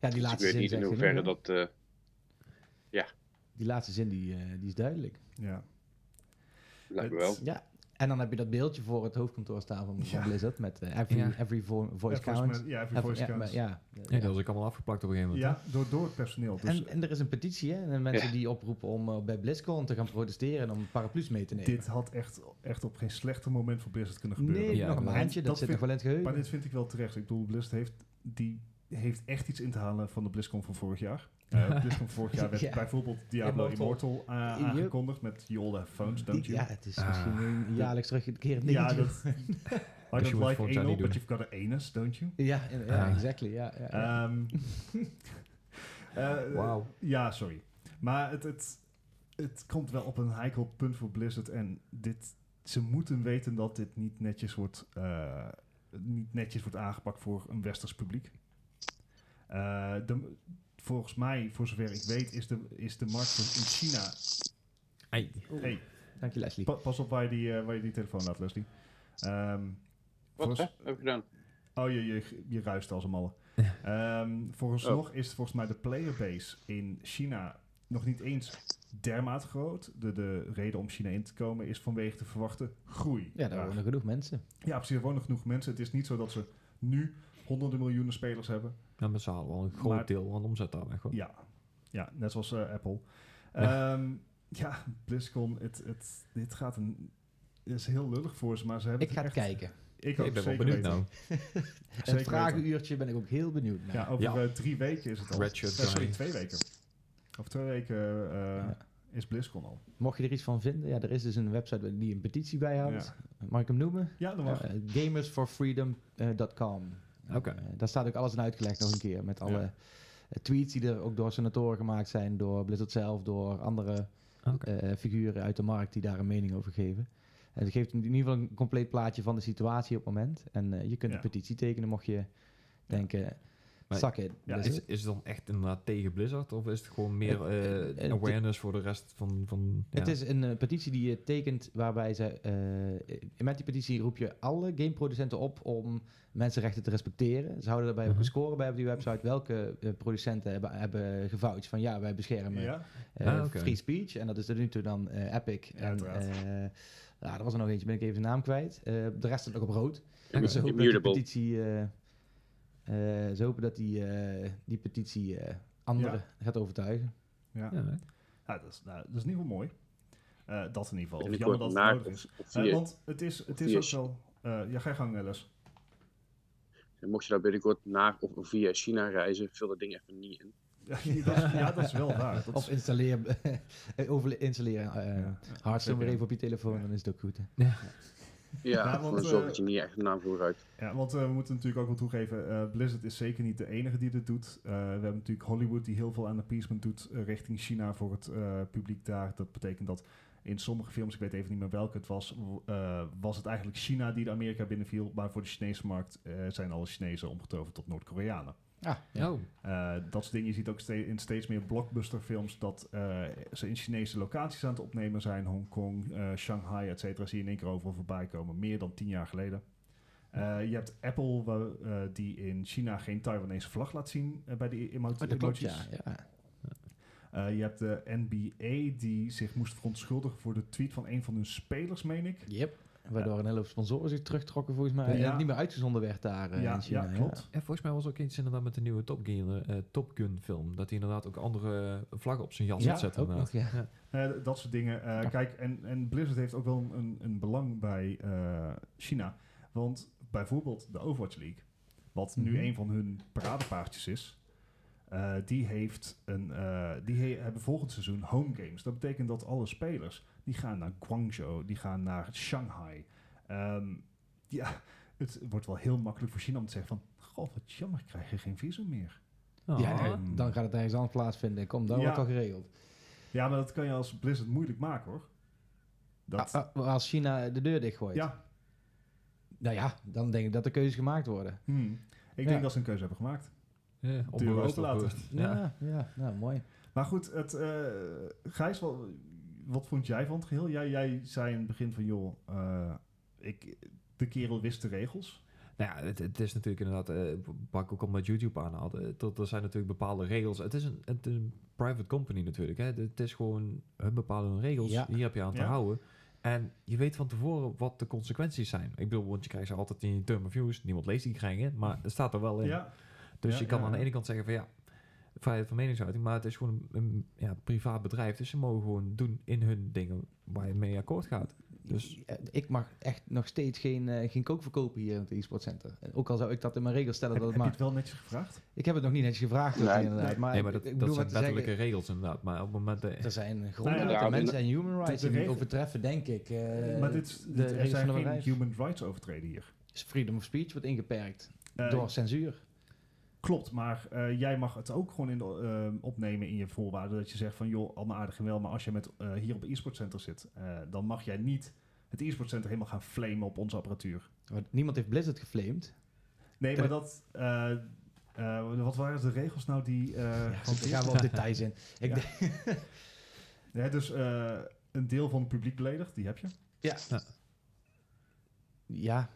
Ja, die dus laatste ik weet zin niet in hoeverre dat... Uh, ja. Die laatste zin die, uh, die is duidelijk. Ja. Lijkt me wel. Ja, En dan heb je dat beeldje voor het hoofdkantoor staan van, van Ja. Blizzard met eh, every, Ja. every vo- voice Ja, count. Ja, every Every- voice ja, counts. maar ja, Ja, dat was ik allemaal afgeplakt op een gegeven moment. Ja, door, door het personeel. Dus En, en er is een petitie, hè? En mensen Ja. die oproepen om eh, bij BlizzCon te gaan protesteren en om paraplu's mee te nemen. dit had echt, echt op geen slechter moment voor Blizzard kunnen gebeuren. nee, Ja, nog een maandje, dat, dat zit vind- nog wel in het geheugen. Maar dit vind ik wel terecht. Ik bedoel, Blizzard heeft, die heeft echt iets in te halen van de BlizzCon van vorig jaar. Eh BlizzCon van vorig jaar werd Ja. bijvoorbeeld Diablo Immortal. Immortal, eh, aangekondigd met You All Have Phones, don't you? Ja, het is Ah. misschien een jaarlijks terugkerend Ja, dingetje. dat... I don't like anal, but doen. you've got an anus, don't you? Ja, in- ja Ah. exactly. Ja, ja, ja. Ehm, eh, Wauw. Ja, sorry. Maar het, het, het komt wel op een heikel punt voor Blizzard. En dit, ze moeten weten dat dit niet netjes wordt, eh, niet netjes wordt aangepakt voor een westers publiek. Eh, de, volgens mij, voor zover ik weet, is de, is de markt in China... Ei. Hey, Dank je, Leslie. pa- pas op waar je die, eh, waar je die telefoon laat, Leslie. Ehm, Wat volgens- hè? heb ik gedaan? Oh, je, je, je ruist als een malle. Ehm vooralsnog is volgens mij de playerbase in China nog niet eens dermate groot. De, de reden om China in te komen is vanwege de verwachte groei. Ja, daar daar. wonen genoeg mensen. Ja, precies. Er wonen genoeg mensen. Het is niet zo dat ze nu honderden miljoenen spelers hebben. Ja, maar ze halen wel een groot Maar- deel van de omzet daar weg. hoor. Ja, ja net zoals eh, Apple. Ja. Ja, ja BlizzCon, het, het, dit gaat een... Het is heel lullig voor ze, maar ze hebben Ik ga het het echt... kijken. Ik, Ik ook ben wel benieuwd nou. Weten. vragenuurtje ben ik ook heel benieuwd naar. Ja, over Ja. eh, drie weken is het al. Red shirt Eh, sorry, twee weken. Over twee weken eh, Ja. is BlizzCon al. Mocht je er iets van vinden, ja, er is dus een website die een petitie bijhoudt. Mag ik hem noemen? Ja, dat mag. Uh, gamersforfreedom.com. Oké. Eh, daar staat ook alles in uitgelegd nog een keer. Met alle Ja. eh, tweets die er ook door senatoren gemaakt zijn. Door Blizzard zelf, door andere Oké. eh, figuren uit de markt die daar een mening over geven. En het geeft in ieder geval een compleet plaatje van de situatie op het moment. En je kunt een petitie tekenen mocht je denken, zak it. Ja, Blizzard. Is, is het dan echt inderdaad tegen Blizzard? Of is het gewoon meer Het- eh, awareness voor de rest van... van ja. Het is een eh, petitie die je tekent waarbij ze... eh, met die petitie roep je alle gameproducenten op om mensenrechten te respecteren. Ze houden daarbij ook Mhm. een score bij op die website. Welke producenten hebben, hebben gevoucht van ja, wij beschermen Ja, eh, Ah, free speech. En dat is tot nu toe dan eh, Epic. Ja, en eh, ja, er was er nog eentje, ben ik even de naam kwijt. Eh, de rest staat nog op rood. Oké. Dus ze hopen dat die Immutable. petitie... eh, ze hopen dat die, eh, die petitie eh, anderen gaat overtuigen. ja. Ja, Ja, dat, is, nou, dat is in ieder geval mooi. Eh, dat in ieder geval. Of jammer dat het nodig is. want het is, het is ook wel... eh, ja, ga je gang, Les. mocht je daar binnenkort naar of via China reizen, vul dat ding even niet in. Ja, dat is, ja, dat is wel waar. Dat Of is, installeer, over installeren eh Ja. Even op je telefoon, dan is het ook goed. Hè? Ja, Ja, want, dan zorg eh, dat je niet echt een naam voor uit. ja, want eh, we moeten natuurlijk ook wel toegeven, eh, Blizzard is zeker niet de enige die dit doet. We hebben natuurlijk Hollywood die heel veel aan appeasement doet richting China voor het publiek daar. Dat betekent dat in sommige films, ik weet even niet meer welke het was, was het eigenlijk China die de Amerika binnenviel. Maar voor de Chinese markt zijn alle Chinezen omgetoverd tot Noord-Koreanen. Ah, Oh, Eh, dat soort dingen. Je ziet ook ste- in steeds meer blockbusterfilms dat eh, ze in Chinese locaties aan het opnemen zijn. Hongkong, eh, Shanghai, et cetera. Zie je in één keer overal voorbij komen. Meer dan tien jaar geleden. Eh, je hebt Apple eh, die in China geen Taiwanese vlag laat zien bij de emo- Oh, dat klopt, ja. emojis. ja. Eh, je hebt de NBA die zich moest verontschuldigen voor de tweet van een van hun spelers, meen ik. Yep. Waardoor een hele hoop sponsoren zich terugtrokken volgens mij. Ja. En het niet meer uitgezonden werd daar eh, ja, in China. ja, klopt. ja, volgens mij was ook iets inderdaad met de nieuwe Top Gun, eh, Top Gun film. Dat hij inderdaad ook andere vlaggen op zijn jas Ja, had zetten. ook nog, ja. Ja. Eh, dat soort dingen. Eh, Ja. Kijk, en, en Blizzard heeft ook wel een, een belang bij eh, China. Want bijvoorbeeld de Overwatch League, wat nu Mhm. een van hun paradepaardjes is, eh, die, heeft een, eh, die he- hebben volgend seizoen home games. Dat betekent dat alle spelers, die gaan naar Guangzhou, die gaan naar Shanghai. Ehm, ja, het wordt wel heel makkelijk voor China om te zeggen van, goh, wat jammer, krijg je geen visum meer. Oh. Ja, nee, dan gaat het ergens anders plaatsvinden. Kom, dan Ja. wordt het al geregeld. Ja, maar dat kan je als Blizzard moeilijk maken hoor. Dat, Ah, ah, als China de deur dichtgooit. ja, Nou ja, dan denk ik dat er keuzes gemaakt worden. Hmm. Ik Ja. denk dat ze een keuze hebben gemaakt. Ja, laten. bewust. Ja. Ja, ja, nou mooi. Maar goed, het, eh Gijs, wat, wat vond jij van het geheel? Jij, jij zei in het begin van, joh, eh, ik, de kerel wist de regels. Nou ja, het, het is natuurlijk inderdaad, eh wat ik ook al met YouTube aanhaalde, eh, dat er zijn natuurlijk bepaalde regels. Het is een, het is een private company natuurlijk. Hè. Het is gewoon, hun bepalen hun regels. Ja. Hier heb je aan te Ja. houden. En je weet van tevoren wat de consequenties zijn. Ik bedoel, want je krijgt ze altijd in je term of use. Niemand leest die krijgen, maar het staat er wel in. Ja. Dus Ja, je kan ja, aan de ene kant zeggen van ja, vrijheid van meningsuiting, maar het is gewoon een, een ja, privaat bedrijf. Dus ze mogen gewoon doen in hun dingen waar je mee akkoord gaat. Dus- Ik mag echt nog steeds geen, eh, geen kook verkopen hier in het e-sport center. En Ook al zou ik dat in mijn regels stellen Heb, dat heb het je mag. het wel netjes gevraagd? Ik heb het nog niet netjes gevraagd. ook Nee. inderdaad. Nee. Maar, nee, maar dat, ik dat zijn wettelijke zeggen, regels inderdaad. Maar op het moment... er zijn grondwetten, Nou ja, mensen en human rights de die regel- overtreffen, denk ik. eh, maar dit, de dit- er zijn geen human rights overtreden hier. Dus freedom of speech wordt ingeperkt Eh, door censuur. Klopt, maar eh, jij mag het ook gewoon in de, eh, opnemen in je voorwaarden. Dat je zegt van, joh, allemaal aardig en wel, maar als je met, eh, hier op e-sport center zit, dan mag jij niet het e-sport center helemaal gaan flamen op onze apparatuur. Want Niemand heeft Blizzard geflamed. Nee, maar dat... wat waren de regels nou die... Ja, daar gaan we op details in. Ik Ja. dus een deel van het publiek beledigd, die heb je. ja. ja,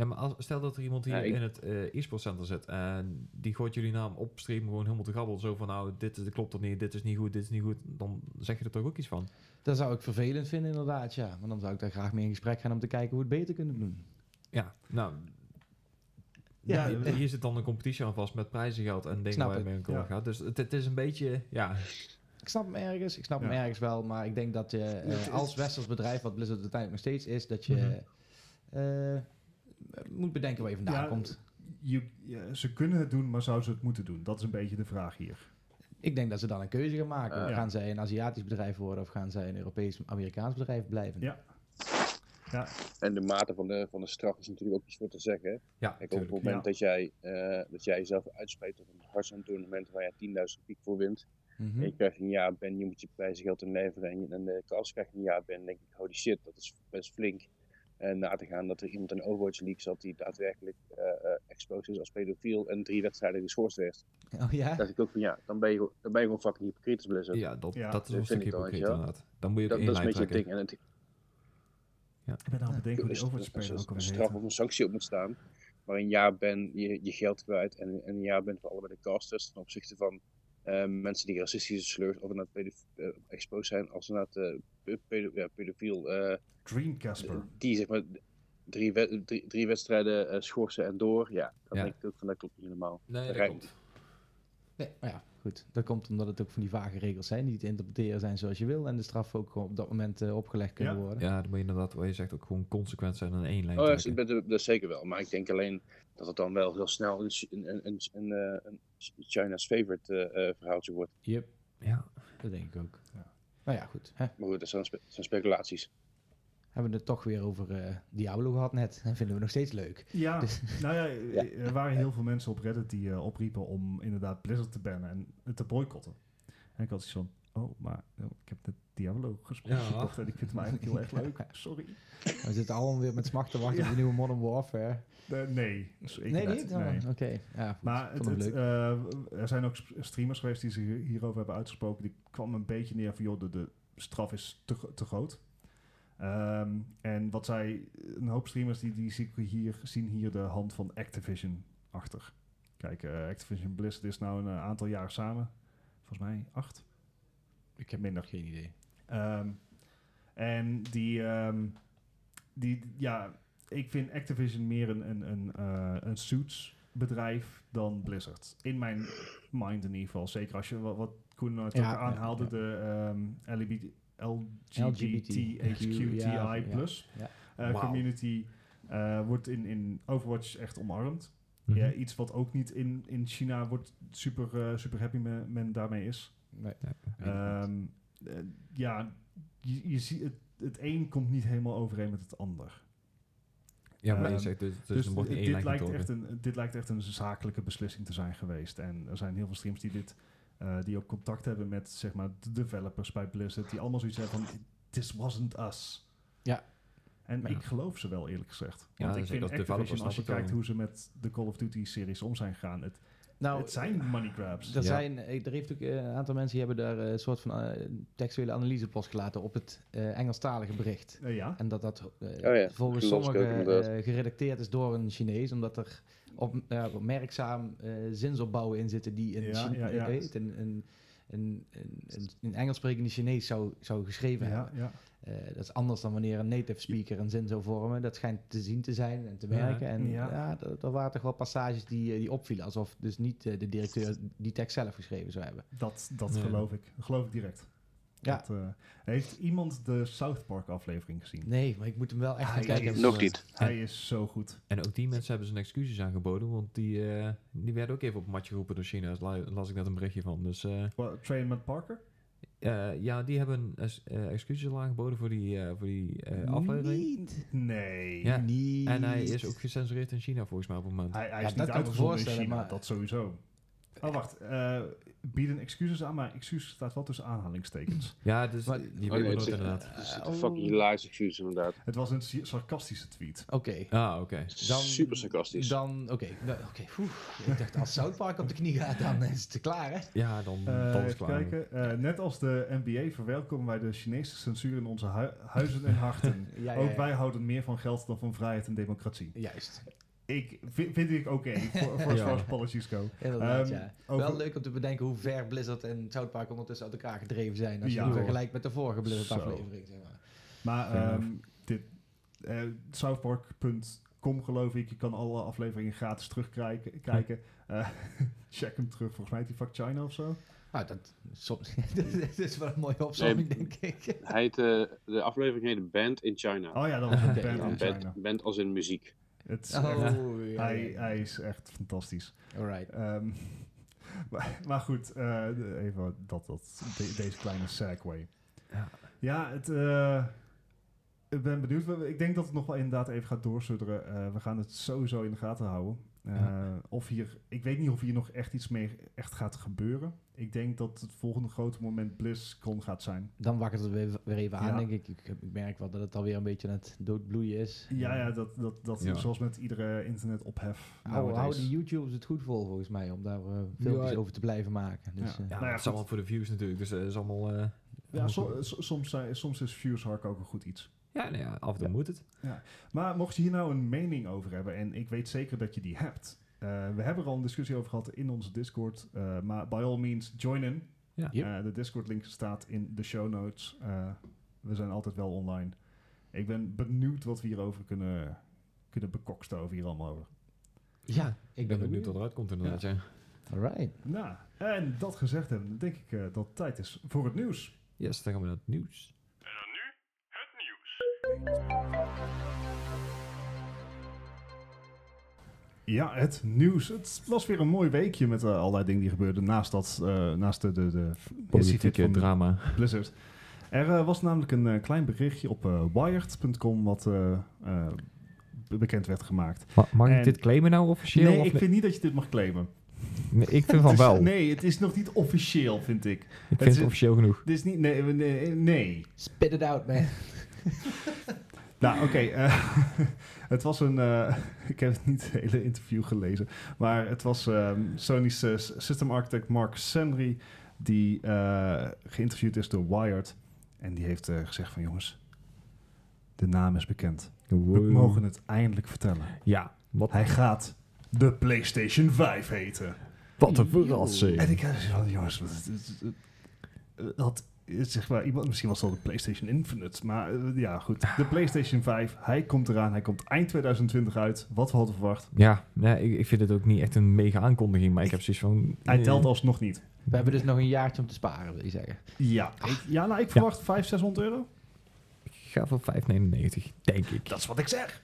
Ja, maar als, stel dat er iemand hier Ja, ik- in het eh e-sport center zit en die gooit jullie naam op stream gewoon helemaal te gabbel. Zo van nou, dit is, klopt toch niet, dit is niet goed, dit is niet goed. Dan zeg je er toch ook iets van. dat zou ik vervelend vinden inderdaad, ja. Maar dan zou ik daar graag mee in gesprek gaan om te kijken hoe we het beter kunnen doen. Ja, nou... Ja, hier zit dan een competitie aan vast met prijzengeld en dingen waar je mee gaat. Dus het, het is een beetje, ja... Ik snap hem ergens, ik snap hem ergens wel, maar ik denk dat je eh, als westers bedrijf, wat Blizzard uiteindelijk nog steeds is, dat je Mhm. eh, moet bedenken waar je vandaan Ja, komt. Je, ja, ze kunnen het doen, maar zouden ze het moeten doen? Dat is een beetje de vraag hier. Ik denk dat ze dan een keuze gaan maken. Gaan zij een Aziatisch bedrijf worden of gaan zij een Europees-Amerikaans bedrijf blijven? Ja. Ja, En de mate van de, van de straf is natuurlijk ook iets voor te zeggen. hè. Ja, Kijk, op het moment Ja. dat, jij, eh, dat jij jezelf uitspreekt op een toernooi waar je 10.000 piek voor wint. Mhm. En je krijgt een jaar ben, je moet je prijzengeld inleveren en, je, en de kans krijgt een jaar ben, denk ik, holy shit, dat is best flink. En na te gaan dat er iemand in Overwatch League zat die daadwerkelijk eh eh, exposed is als pedofiel en drie wedstrijden geschorst heeft. Oh ja? Dan dacht ik ook van ja, dan ben je, gewoon- dan ben je gewoon fucking hypocriet als Blizzard. Ja, dat, Ja, dat is dat een hypocriet inderdaad. Dan moet je ook dat, dat is een beetje het ding. En het, ik ben aan het bedenken hoe die Overwatch speler ook een straf of een sanctie op moet staan. Maar een jaar ben je je geld kwijt en, en een jaar bent voor allebei de casters ten opzichte van eh, mensen die racistische slurs of inderdaad pedof- eh, exposed zijn als inderdaad eh, pe- pedo- ja, pedofiel. eh, Dreamcasper. die zeg maar drie, drie, drie wedstrijden eh, schorsen en door. Ja, dan Ja. denk ik ook van dat klopt niet helemaal. Nee, dat klopt. Nee, maar ja, goed. Dat komt omdat het ook van die vage regels zijn die te interpreteren zijn zoals je wil en de straf ook op dat moment eh, opgelegd kunnen Ja. worden. Ja, dan moet je inderdaad, wat je zegt, ook gewoon consequent zijn en één lijn Oh ja, dat, dat, dat zeker wel. Maar ik denk alleen dat het dan wel heel snel een, een, een, een, een, eh, een China's favorite eh, eh, verhaaltje wordt. Yep, Ja, dat denk ik ook. Ja. Nou ja, goed. Hè? Maar goed, dat zijn, spe- zijn speculaties. Hebben we het toch weer over eh, Diablo gehad net. En vinden we nog steeds leuk. Ja, Dus- nou ja, er waren heel veel mensen op Reddit die eh, opriepen om inderdaad Blizzard te bannen en het te boycotten. En ik had iets van, oh, maar oh, ik heb de Diablo gespeeld Ja. en ik vind hem eigenlijk heel erg leuk. Sorry. We zitten allemaal weer met smacht te wachten Ja. op de nieuwe Modern Warfare. Nee, dus nee, niet? Oh, nee. Oké. Ja. Maar het, eh, er zijn ook streamers geweest die zich hierover hebben uitgesproken. Die kwam een beetje neer van, joh, de, de straf is te, te groot. Ehm, en wat zij, een hoop streamers die, die hier, zien hier de hand van Activision achter. Kijk, eh, Activision Blizzard is nou een eh, aantal jaar samen. Volgens mij acht. ik heb minder. geen idee. Ehm, en die, ehm, die, ja, ik vind Activision meer een, een, een, eh, een suits bedrijf dan Blizzard. In mijn mind in ieder geval. Zeker als je wat, wat Koen Ja, ja, aanhaalde, ja. de ehm LGBT, LGBTQI, ja, LGBTQI plus ja. eh, community eh, wordt in, in Overwatch echt omarmd. Mhm. Ja, iets wat ook niet in, in China wordt super, super happy men, men daarmee is. Nee. Weet ik eh, ja, je, je ziet het, het een komt niet helemaal overeen met het ander. ja, maar je ehm, zegt, dus, dus, Dus wordt dit, lijkt echt een, dit lijkt echt een zakelijke beslissing te zijn geweest. En er zijn heel veel streams die dit eh, die ook contact hebben met zeg maar, de developers bij Blizzard, die allemaal zoiets hebben van this wasn't us. Ja. En ik ja. geloof ze wel eerlijk gezegd. Ja, Want ik zeker vind Activision, als je ik kijkt hoe ze met de Call of Duty series om zijn gegaan, het, Nou, het zijn money grabs. Er, Ja. zijn, eh, er heeft ook eh, een aantal mensen die hebben daar eh, een soort van textuele analyse op losgelaten op het eh, Engelstalige bericht. Ja. En dat dat eh, Oh ja, volgens sommigen eh, geredacteerd is door een Chinees, omdat er op, eh zinsopbouwen in zitten die een, Ja, Chine- ja, ja. ik weet, een, een, Engels sprekende Chinees zou, zou geschreven Ja, hebben. ja. Eh, dat is anders dan wanneer een native speaker een zin zou vormen. Dat schijnt te zien te zijn en te merken. En Ja. ja, er- waren toch wel passages die, eh, die opvielen. Alsof dus niet eh, de directeur die tekst zelf geschreven zou hebben. Dat, dat Ja. geloof ik. Dat geloof ik direct. Ja. Dat, eh, heeft iemand de South Park aflevering gezien? Nee, maar ik moet hem wel echt gaan Hij kijken. is- Nog niet. Hij is zo goed. En ook die mensen hebben zijn excuses aangeboden, want die, eh, die werden ook even op het matje geroepen door China. Daar la- las ik net een berichtje van. Dus eh, Train met Parker? eh, ja, die hebben es- excuses al aangeboden voor die, eh, voor die eh, aflevering. Niet. Nee. Ja. Niet. En hij is ook gecensureerd in China volgens mij op het moment. Hij, hij Ja, is dat niet uitgezonden in voorstellen, China, maar- dat sowieso. Oh, wacht. eh bieden excuses aan, maar excuses staat wel tussen aanhalingstekens. Ja, dus Maar- die Oh, nee, maar het inderdaad. Het is een fucking hilarisch excuus inderdaad. Het was een sarcastische tweet. Oké. Ah, oké. Dan- Super sarcastisch. Dan, oké. Nou, Ik dacht, als South Park op de knie gaat, dan is het klaar, hè? Ja, dan, Eh, dan is het klaar. kijken. Eh, net als de NBA verwelkomen wij de Chinese censuur in onze hu- huizen en harten. Ja, ja, Ook wij houden meer van geld dan van vrijheid en democratie. Juist. Ik, vind, vind ik oké, voor voor Ja. as apologies go. Inderdaad, Ehm, ja. over- Wel leuk om te bedenken hoe ver Blizzard en South Park ondertussen uit elkaar gedreven zijn. Als je Ja. die vergelijkt met de vorige Blizzard aflevering, zeg maar. Maar ehm, dit, eh, Southpark.com geloof ik, je kan alle afleveringen gratis terugkijken. Kijken. Eh, check hem terug, volgens mij heet die Fuck China of zo. Nou, dat, soms, dat is wel een mooie opzomming, Nee. denk ik. Hij heet, eh, de aflevering heet Band in China. Oh ja, dat was een band ja. in China. Band, band als in muziek. Het is Oh, echt- ja, hij, ja. hij is echt fantastisch. Alright. Ehm, maar, maar goed, eh, even dat, dat, de- deze kleine segue. Ja. Ja, het, eh, ik ben benieuwd. Ik denk dat het nog wel inderdaad even gaat doorsudderen. Eh, we gaan het sowieso in de gaten houden. Eh, Ja. Of hier, ik weet niet of hier nog echt iets mee echt gaat gebeuren. Ik denk dat het volgende grote moment BlizzCon gaat zijn. Dan wakkert het weer, weer even aan, denk ik. ik. Ik merk wel dat het alweer een beetje aan het doodbloeien is. Ja, ja dat, dat, dat Ja. zoals met iedere internet ophef. Hou, hou YouTubers het goed vol, volgens mij, om daar eh, filmpjes Ja. over te blijven maken. Dus, Ja. eh, Ja, Nou het is allemaal voor de views natuurlijk. Dus het is allemaal... eh, Ja, so- so- soms, zijn- soms is views hark ook een goed iets. Ja, nou ja, af en toe Ja. moet het. Maar mocht je hier nou een mening over hebben, en ik weet zeker dat je die hebt. eh, we hebben er al een discussie over gehad in onze Discord. eh, maar by all means, join in. Ja. Yep. Eh, de Discord-link staat in de show notes. Eh, we zijn altijd wel online. Ik ben benieuwd wat we hierover kunnen, kunnen bekokstoven hier allemaal over. ja, ik ben benieuwd wat eruit komt inderdaad, ja. Alright. Nou, en dat gezegd hebben, denk ik eh, dat het tijd is voor het nieuws. Yes, dan gaan we naar het nieuws. Ja, het nieuws. Het was weer een mooi weekje met eh, allerlei dingen die gebeurden naast, dat, eh, naast de, de, de Politieke van drama. Blizzard. Er eh, was namelijk een klein berichtje op Wired.com wat be- bekend werd gemaakt. Ma- Mag En- ik dit claimen nou officieel? nee, of ik vind niet dat je dit mag claimen. Nee, ik vind Het van is- wel. Nee, het is nog niet officieel, vind ik. ik het vind is- het officieel genoeg. Dit is niet... Nee, nee. nee. Spit it out, man. Nou, oké. eh, het was een... eh, ik heb niet het hele interview gelezen. Maar het was ehm, Sony's eh, system architect Mark Senry... die eh, geïnterviewd is door Wired. En die heeft eh, gezegd van... jongens, de naam is bekend. We mogen het eindelijk vertellen. Ja, wat, Hij gaat de PlayStation 5 heten. wat een verrassing. En ik had jongens, wat- het- het- het- zeg maar iemand, misschien was het al de PlayStation Infinite, maar eh, ja, goed. De PlayStation 5, hij komt eraan, hij komt eind 2020 uit. Wat we hadden verwacht. Ja, nee, ik, ik vind het ook niet echt een mega aankondiging, maar ik heb zoiets van... Hij telt alsnog niet. We hebben dus nog een jaartje om te sparen, wil je zeggen. Ja, ik, ja nou, ik verwacht 500, 600 euro. Ik ga voor 5,99, denk ik. Dat is wat ik zeg.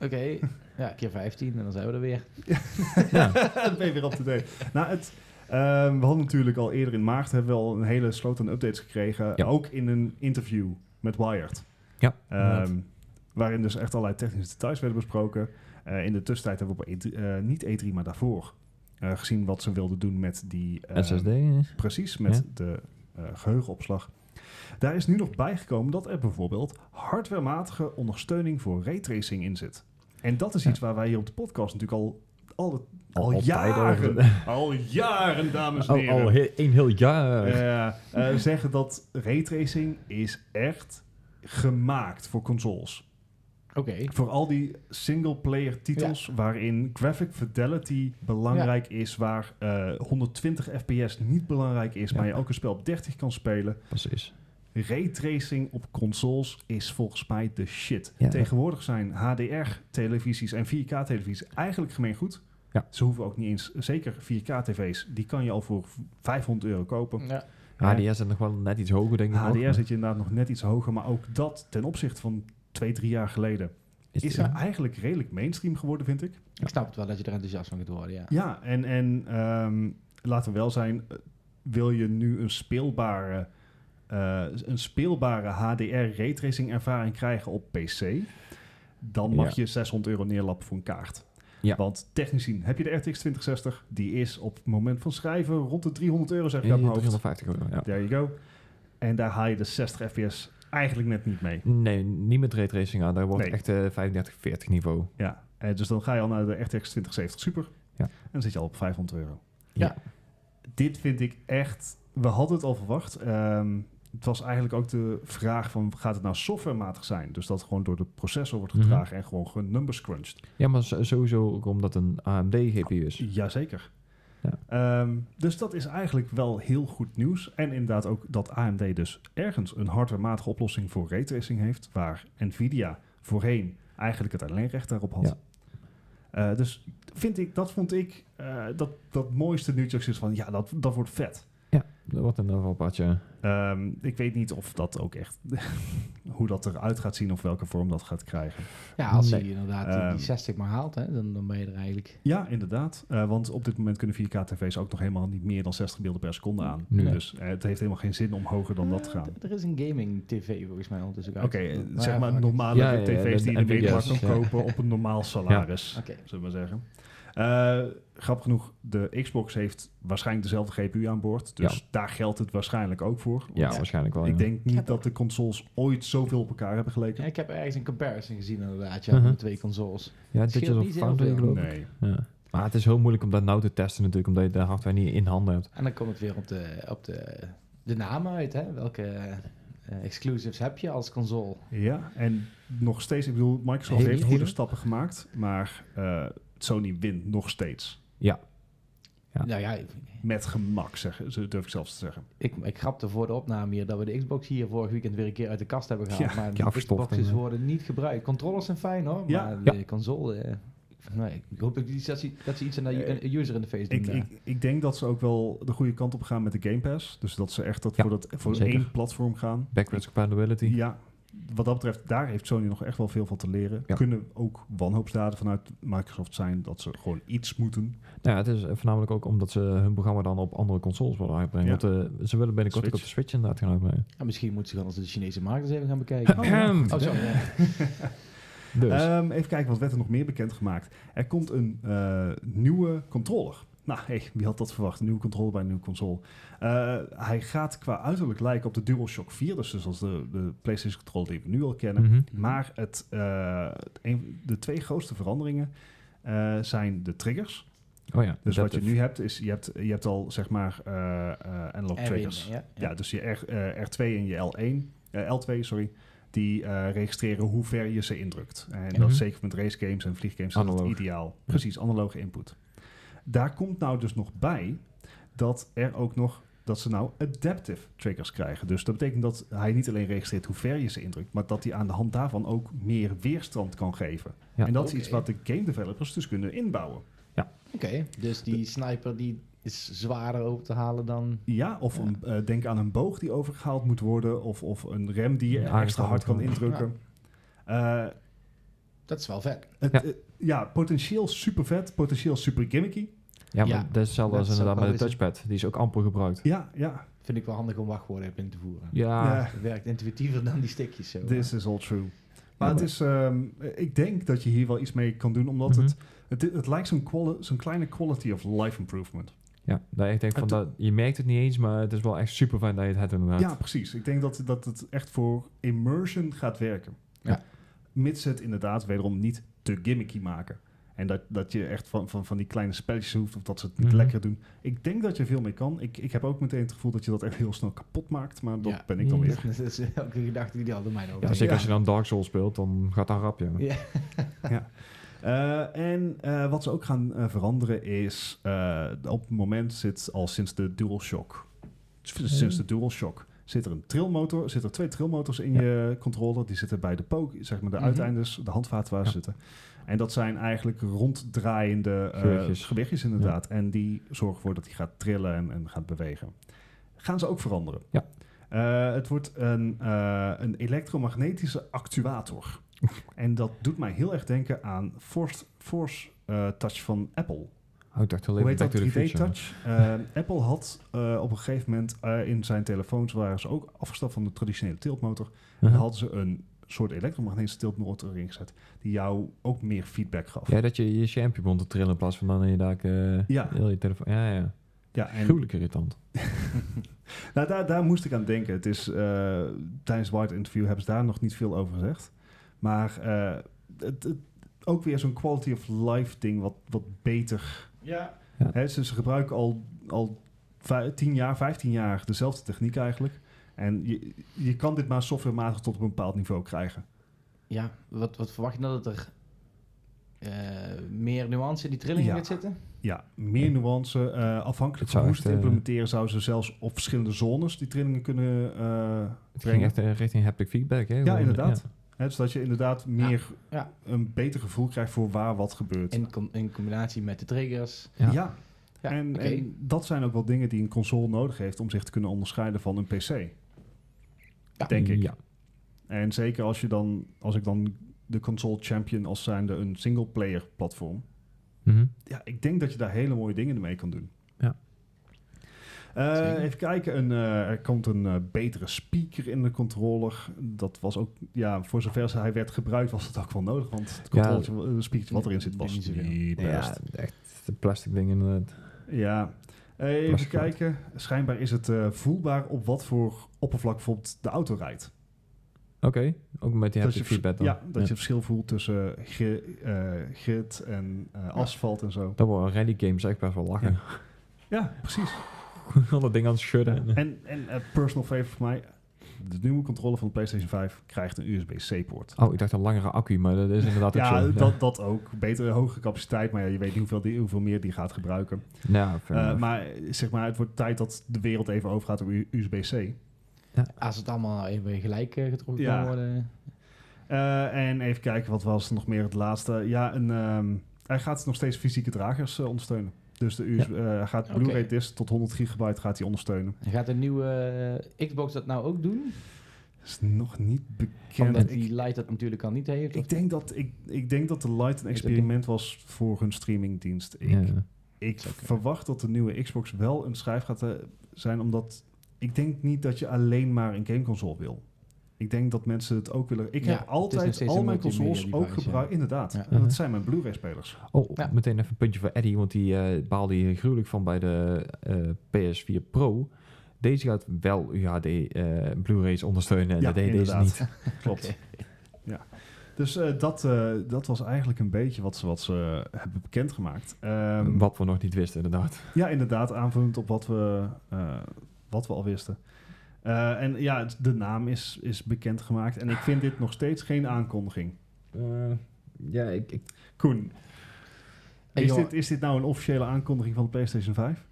Oké, ja, keer 15 en dan zijn we er weer. Dan ben je weer op to date. Nou, het, we hadden natuurlijk al eerder in maart hebben we al een hele sloot aan updates gekregen. Ja. Ook in een interview met Wired. Ja, Ehm, inderdaad. waarin dus echt allerlei technische details werden besproken. Eh, in de tussentijd hebben we op E3, eh, niet E3, maar daarvoor eh, gezien wat ze wilden doen met die... ehm, SSD. Precies, met Ja. de eh, geheugenopslag. Daar is nu nog bijgekomen dat er bijvoorbeeld hardwarematige ondersteuning voor raytracing in zit. En dat is Ja. iets waar wij hier op de podcast natuurlijk al, al, al, jaren, al jaren, dames en heren, al he- een heel jaar. eh, eh, zeggen dat raytracing is echt gemaakt voor consoles. Oké. Voor al die single-player titels waarin graphic fidelity belangrijk is, waar 120 fps niet belangrijk is, maar je ook een spel op 30 kan spelen. Precies. Raytracing op consoles is volgens mij de shit. Tegenwoordig zijn HDR-televisies en 4K-televisies eigenlijk gemeengoed. Ja. Ze hoeven ook niet eens, zeker 4K-tv's, die kan je al voor 500 euro kopen. Ja. HDR zit nog wel net iets hoger, denk ik. HDR zit je inderdaad nog net iets hoger, maar ook dat ten opzichte van twee, drie jaar geleden is, is er eigenlijk redelijk mainstream geworden, vind ik. Ik snap het wel dat je er enthousiast van kunt worden, ja. Ja, en, en um, laten we wel zijn, eh, wil je nu een speelbare, uh, een speelbare HDR raytracing ervaring krijgen op PC, dan mag je 600 euro neerlappen voor een kaart. Ja. Want technisch gezien heb je de RTX 2060. Die is op het moment van schrijven rond de 300 euro, zeg ik aan mijn 350 euro, ja. There you go. En daar haal je de 60 fps eigenlijk net niet mee. Nee, niet met raytracing aan. Daar wordt echt uh, 35, 40 niveau. Ja, uh, dus dan ga je al naar de RTX 2070 Super. Ja. En dan zit je al op 500 euro. Ja. Dit vind ik echt... We hadden het al verwacht. Um, het was eigenlijk ook de vraag van gaat het nou softwarematig zijn? Dus dat gewoon door de processor wordt mhm. gedragen en gewoon genumbers crunched. Ja, maar sowieso ook omdat een AMD GPU is. Jazeker. Ja. Um, dus dat is eigenlijk wel heel goed nieuws. En inderdaad ook dat AMD dus ergens een hardwarematige oplossing voor raytracing heeft, waar Nvidia voorheen eigenlijk het alleenrecht daarop had. Ja. Uh, dus vind ik, dat vond ik uh, dat, dat mooiste nieuwtje is van ja, dat, dat wordt vet. Wordt een padje. Um, ik weet niet of dat ook echt, hoe dat eruit gaat zien of welke vorm dat gaat krijgen. Ja, als je inderdaad die, 60 ehm, maar haalt, hè, dan, dan ben je er eigenlijk. Ja, inderdaad. Uh, want op dit moment kunnen 4K-tv's ook nog helemaal niet meer dan 60 beelden per seconde aan. Nu. Dus uh, het heeft helemaal geen zin om hoger dan dat te gaan. er is een gaming-tv volgens mij ondertussen Oké, okay, zeg maar normale ja, tv's die je in de weekmarkt kan kopen op een normaal salaris, okay. zullen we maar zeggen. Uh, grappig genoeg, de Xbox heeft waarschijnlijk dezelfde GPU aan boord. Dus daar geldt het waarschijnlijk ook voor. Ja, waarschijnlijk wel. Ik denk niet dat de consoles ooit zoveel op elkaar hebben geleken. Ja, ik heb ergens een comparison gezien inderdaad, ja, uh -huh. de twee consoles. Ja, het is op Foundry geloof ik. Nee. Ja. Maar het is heel moeilijk om dat nou te testen natuurlijk, omdat je de hardware niet in handen hebt. En dan komt het weer op de, op de, de namen uit, hè. Welke uh, exclusives heb je als console? Ja, en nog steeds, ik bedoel, Microsoft heeft goede stappen gemaakt, maar uh, Sony wint nog steeds. Ja. ja. Nou ja, met gemak, zeggen, durf ik zelfs te zeggen. Ik, ik grapte voor de opname hier dat we de Xbox hier vorig weekend weer een keer uit de kast hebben gehaald. Ja, maar de Xboxes worden niet gebruikt. Controllers zijn fijn hoor, maar de console... Eh, nee, ik hoop dat, ze, dat ze iets aan de uh, user interface doen. Ik, ik, ik, denk dat ze ook wel de goede kant op gaan met de Game Pass. Dus dat ze echt dat voor, dat, voor één platform gaan. Backwards compatibility. Ja, wat dat betreft, daar heeft Sony nog echt wel veel van te leren. Ja. Kunnen ook wanhoopsdaden vanuit Microsoft zijn dat ze gewoon iets moeten. Nou ja, het is voornamelijk ook omdat ze hun programma dan op andere consoles willen uitbrengen. Ja. Want uh, ze willen binnenkort ook op de Switch inderdaad gaan uitbrengen. Ja, misschien moeten ze gewoon als de Chinese markt eens even gaan bekijken. oh, oh, sorry. dus. um, even kijken, wat werd er nog meer bekendgemaakt? Er komt een uh, nieuwe controller. Nou, hey, wie had dat verwacht? Een nieuwe controller bij een nieuwe console. Uh, hij gaat qua uiterlijk lijken op de DualShock 4, dus zoals de, de PlayStation controller die we nu al kennen. Mm -hmm. Maar het, uh, een, de twee grootste veranderingen uh, zijn de triggers. Oh ja, dus wat je nu hebt, is je hebt, je hebt al zeg maar analog triggers. Ja, ja. ja, dus je R, R2 en je L1, L2, sorry die registreren hoe ver je ze indrukt. En mm -hmm. dat is zeker met race games en vlieggames ideaal. Precies, analoge input. Daar komt nou dus nog bij dat er ook nog dat ze nou adaptive triggers krijgen. Dus dat betekent dat hij niet alleen registreert hoe ver je ze indrukt, maar dat hij aan de hand daarvan ook meer weerstand kan geven. en dat is iets wat de game developers dus kunnen inbouwen. Ja. Oké, dus die sniper die is zwaarder over te halen dan... Ja, of Een, uh, denk aan een boog die overgehaald moet worden, of, of een rem die je extra hard kan indrukken. Ja. Uh, dat is wel vet. Het, ja. Uh, ja, potentieel super vet, potentieel super gimmicky. Ja, maar ja, dat is hetzelfde als inderdaad met de touchpad. Die is ook amper gebruikt. Ja, ja. Vind ik wel handig om wachtwoorden in te voeren. Ja. ja. Het werkt intuïtiever dan die stickjes. Zo. This is all true. Maar het is, um, ik denk dat je hier wel iets mee kan doen, omdat mm -hmm. het, het, het, lijkt zo'n kleine quality of life improvement. Ja, daar ik denk van dat, je merkt het niet eens, maar het is wel echt super fijn dat je het hebt inderdaad. Ja, precies. Ik denk dat, dat het echt voor immersion gaat werken. Ja. Mits het inderdaad wederom niet te gimmicky maken. En dat, dat je echt van, van, van die kleine spelletjes hoeft, of dat ze het niet mhm. lekker doen. Ik denk dat je veel mee kan. Ik, ik heb ook meteen het gevoel dat je dat echt heel snel kapot maakt, maar dat ben ik dan weer. dat is elke gedachte die al door mij over. Ja, zeker als je dan Dark Souls speelt, dan gaat dat rap, ja. ja. Uh, en uh, wat ze ook gaan uh, veranderen is, op het moment zit al sinds de DualShock, sinds de DualShock, zit er een trillmotor, zit er twee trillmotors in je controller. Die zitten bij de poke, zeg maar de mm uiteindes, de handvaten waar ze zitten. En dat zijn eigenlijk ronddraaiende gewichtjes. gewichtjes inderdaad. En die zorgen ervoor dat hij gaat trillen en, en gaat bewegen. Gaan ze ook veranderen. Ja. het wordt een, een elektromagnetische actuator. en dat doet mij heel erg denken aan Force, Force Touch van Apple. Oh, ik dacht al Hoe heet dat? 3D-touch. Uh, Apple had uh, op een gegeven moment in zijn telefoons waren ze ook afgestapt van de traditionele tiltmotor. -huh. En hadden ze een soort elektromagnetische tiltmotor erin gezet. Die jou ook meer feedback gaf. Ja, dat je je champje begon te trillen in plaats van dan in je daar ja. heel je telefoon. Ja, ja. Ja, en Gruwelijk irritant. nou, daar, daar moest ik aan denken. Het is, tijdens het White Interview hebben ze daar nog niet veel over gezegd. Maar uh, het, het, ook weer zo'n quality of life ding wat, wat beter. Ja. Hè, ze, ze, gebruiken al, al 10 jaar, 15 jaar dezelfde techniek eigenlijk. En je, je kan dit maar softwarematig tot op een bepaald niveau krijgen. Ja, wat, wat verwacht je dat er uh, meer nuance in die trilling ja. zitten? Ja, meer nuance. Uh, afhankelijk van hoe ze het implementeren, zouden ze zelfs op verschillende zones die trillingen kunnen uh, Het ging echt richting haptic feedback, hè? Ja, inderdaad. Ja. He, zodat je inderdaad meer ja, een beter gevoel krijgt voor waar wat gebeurt. In, in combinatie met de triggers. Ja, ja. En, en, dat zijn ook wel dingen die een console nodig heeft om zich te kunnen onderscheiden van een PC. Denk ik. Ja. En zeker als je dan, als ik dan de console champion als zijnde een single player platform. Mhm. Ja, ik denk dat je daar hele mooie dingen mee kan doen. Uh, even kijken, een, uh, er komt een uh, betere speaker in de controller. Dat was ook, ja, voor zover hij werd gebruikt was het ook wel nodig. Want het controletje, ja, speaker wat erin zit was niet, niet best. Ja, echt de plastic ding inderdaad. Ja, even kijken. Schijnbaar is het voelbaar op wat voor oppervlak bijvoorbeeld de auto rijdt. Oké, ook met die haptic feedback dan. Ja, dat je verschil voelt tussen grit en asfalt en zo. Dat wordt rally games echt best wel lachen. Ja, precies. al dat ding aan het schudden. En, en personal favorite voor mij, de nieuwe controller van de PlayStation 5 krijgt een USB-C-poort. Oh, ik dacht een langere accu, maar dat is inderdaad ja, zo. Dat, dat ook. Betere, hogere capaciteit, maar ja, je weet niet hoeveel, die, hoeveel meer die gaat gebruiken. Ja, uh, maar zeg maar, het wordt tijd dat de wereld even overgaat op USB-C. Ja. Als het allemaal even gelijk uh, getrokken ja. kan worden. en even kijken, wat was er nog meer het laatste? Ja, een, um, hij gaat nog steeds fysieke dragers ondersteunen. Dus de USB, ja. uh, gaat Blu-ray disc tot 100 gigabyte gaat hij ondersteunen. En gaat de nieuwe uh, Xbox dat nou ook doen? Dat is nog niet bekend. Omdat die Lite dat natuurlijk al niet heeft? Ik denk, dat, ik, ik denk dat de Lite een experiment was voor hun streamingdienst. Ik, ja. ik verwacht dat de nieuwe Xbox wel een schijf gaat zijn, omdat ik denk niet dat je alleen maar een gameconsole wil. Ik denk dat mensen het ook willen. Ik heb altijd al mijn consoles ook gebruikt. Inderdaad. Ja. En dat zijn mijn Blu-ray-spelers. Oh, meteen even een puntje voor Eddie, want die uh, baalde hier gruwelijk van bij de uh, eh, PS4 Pro. Deze gaat wel UHD uh, eh, Blu-rays ondersteunen en ja, deed deze niet. Klopt. Ja. Dus uh, dat, uh, dat was eigenlijk een beetje wat ze, wat ze hebben bekendgemaakt. Um, wat we nog niet wisten, inderdaad. Ja, inderdaad, aanvullend op wat we, wat we al wisten. Uh, en ja, de naam is, is bekendgemaakt. En ik vind dit nog steeds geen aankondiging. Uh, ja, ik, ik... Koen, is, dit, is dit nou een officiële aankondiging van de PlayStation 5?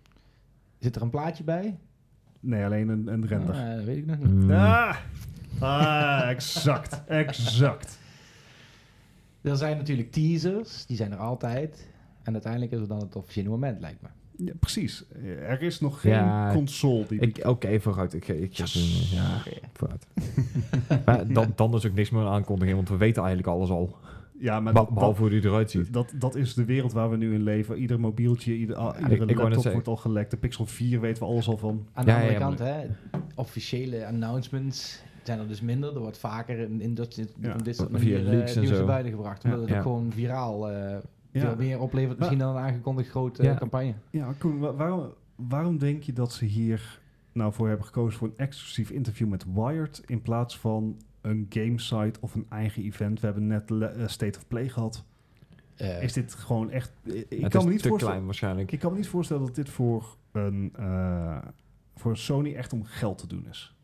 Zit er een plaatje bij? Nee, alleen een, een render. Uh, dat weet ik nog niet. Mm. Ah, ah, exact, exact. Er zijn natuurlijk teasers, die zijn er altijd. En uiteindelijk is het dan het officiële moment, lijkt me. Ja, precies. Er is nog geen console die... Oké, okay, vooruit. Ik, ik, yes. Ja, vooruit. maar dan, dan is ook niks meer een aankondiging, want we weten eigenlijk alles al. Ja, maar dat, behalve hoe die eruit ziet. Dat, dat is de wereld waar we nu in leven. Ieder mobieltje, ieder, ja, iedere ik, laptop wordt al gelekt. De Pixel 4 weten we alles al van. Aan de ja, andere kant, hè, officiële announcements zijn er dus minder. Er wordt vaker in, in, dit, in dit soort manieren uh, nieuws naar buiten gebracht. Omdat het gewoon viraal uh, veel meer oplevert misschien dan een aangekondigd grote campagne. Ja, Koen, waarom, waarom denk je dat ze hier nou voor hebben gekozen voor een exclusief interview met Wired in plaats van een gamesite of een eigen event? We hebben net uh, State of Play gehad. uh, is dit gewoon echt... Ik kan me niet voorstellen, klein waarschijnlijk. Ik kan me niet voorstellen dat dit voor, een, uh, voor Sony echt om geld te doen is.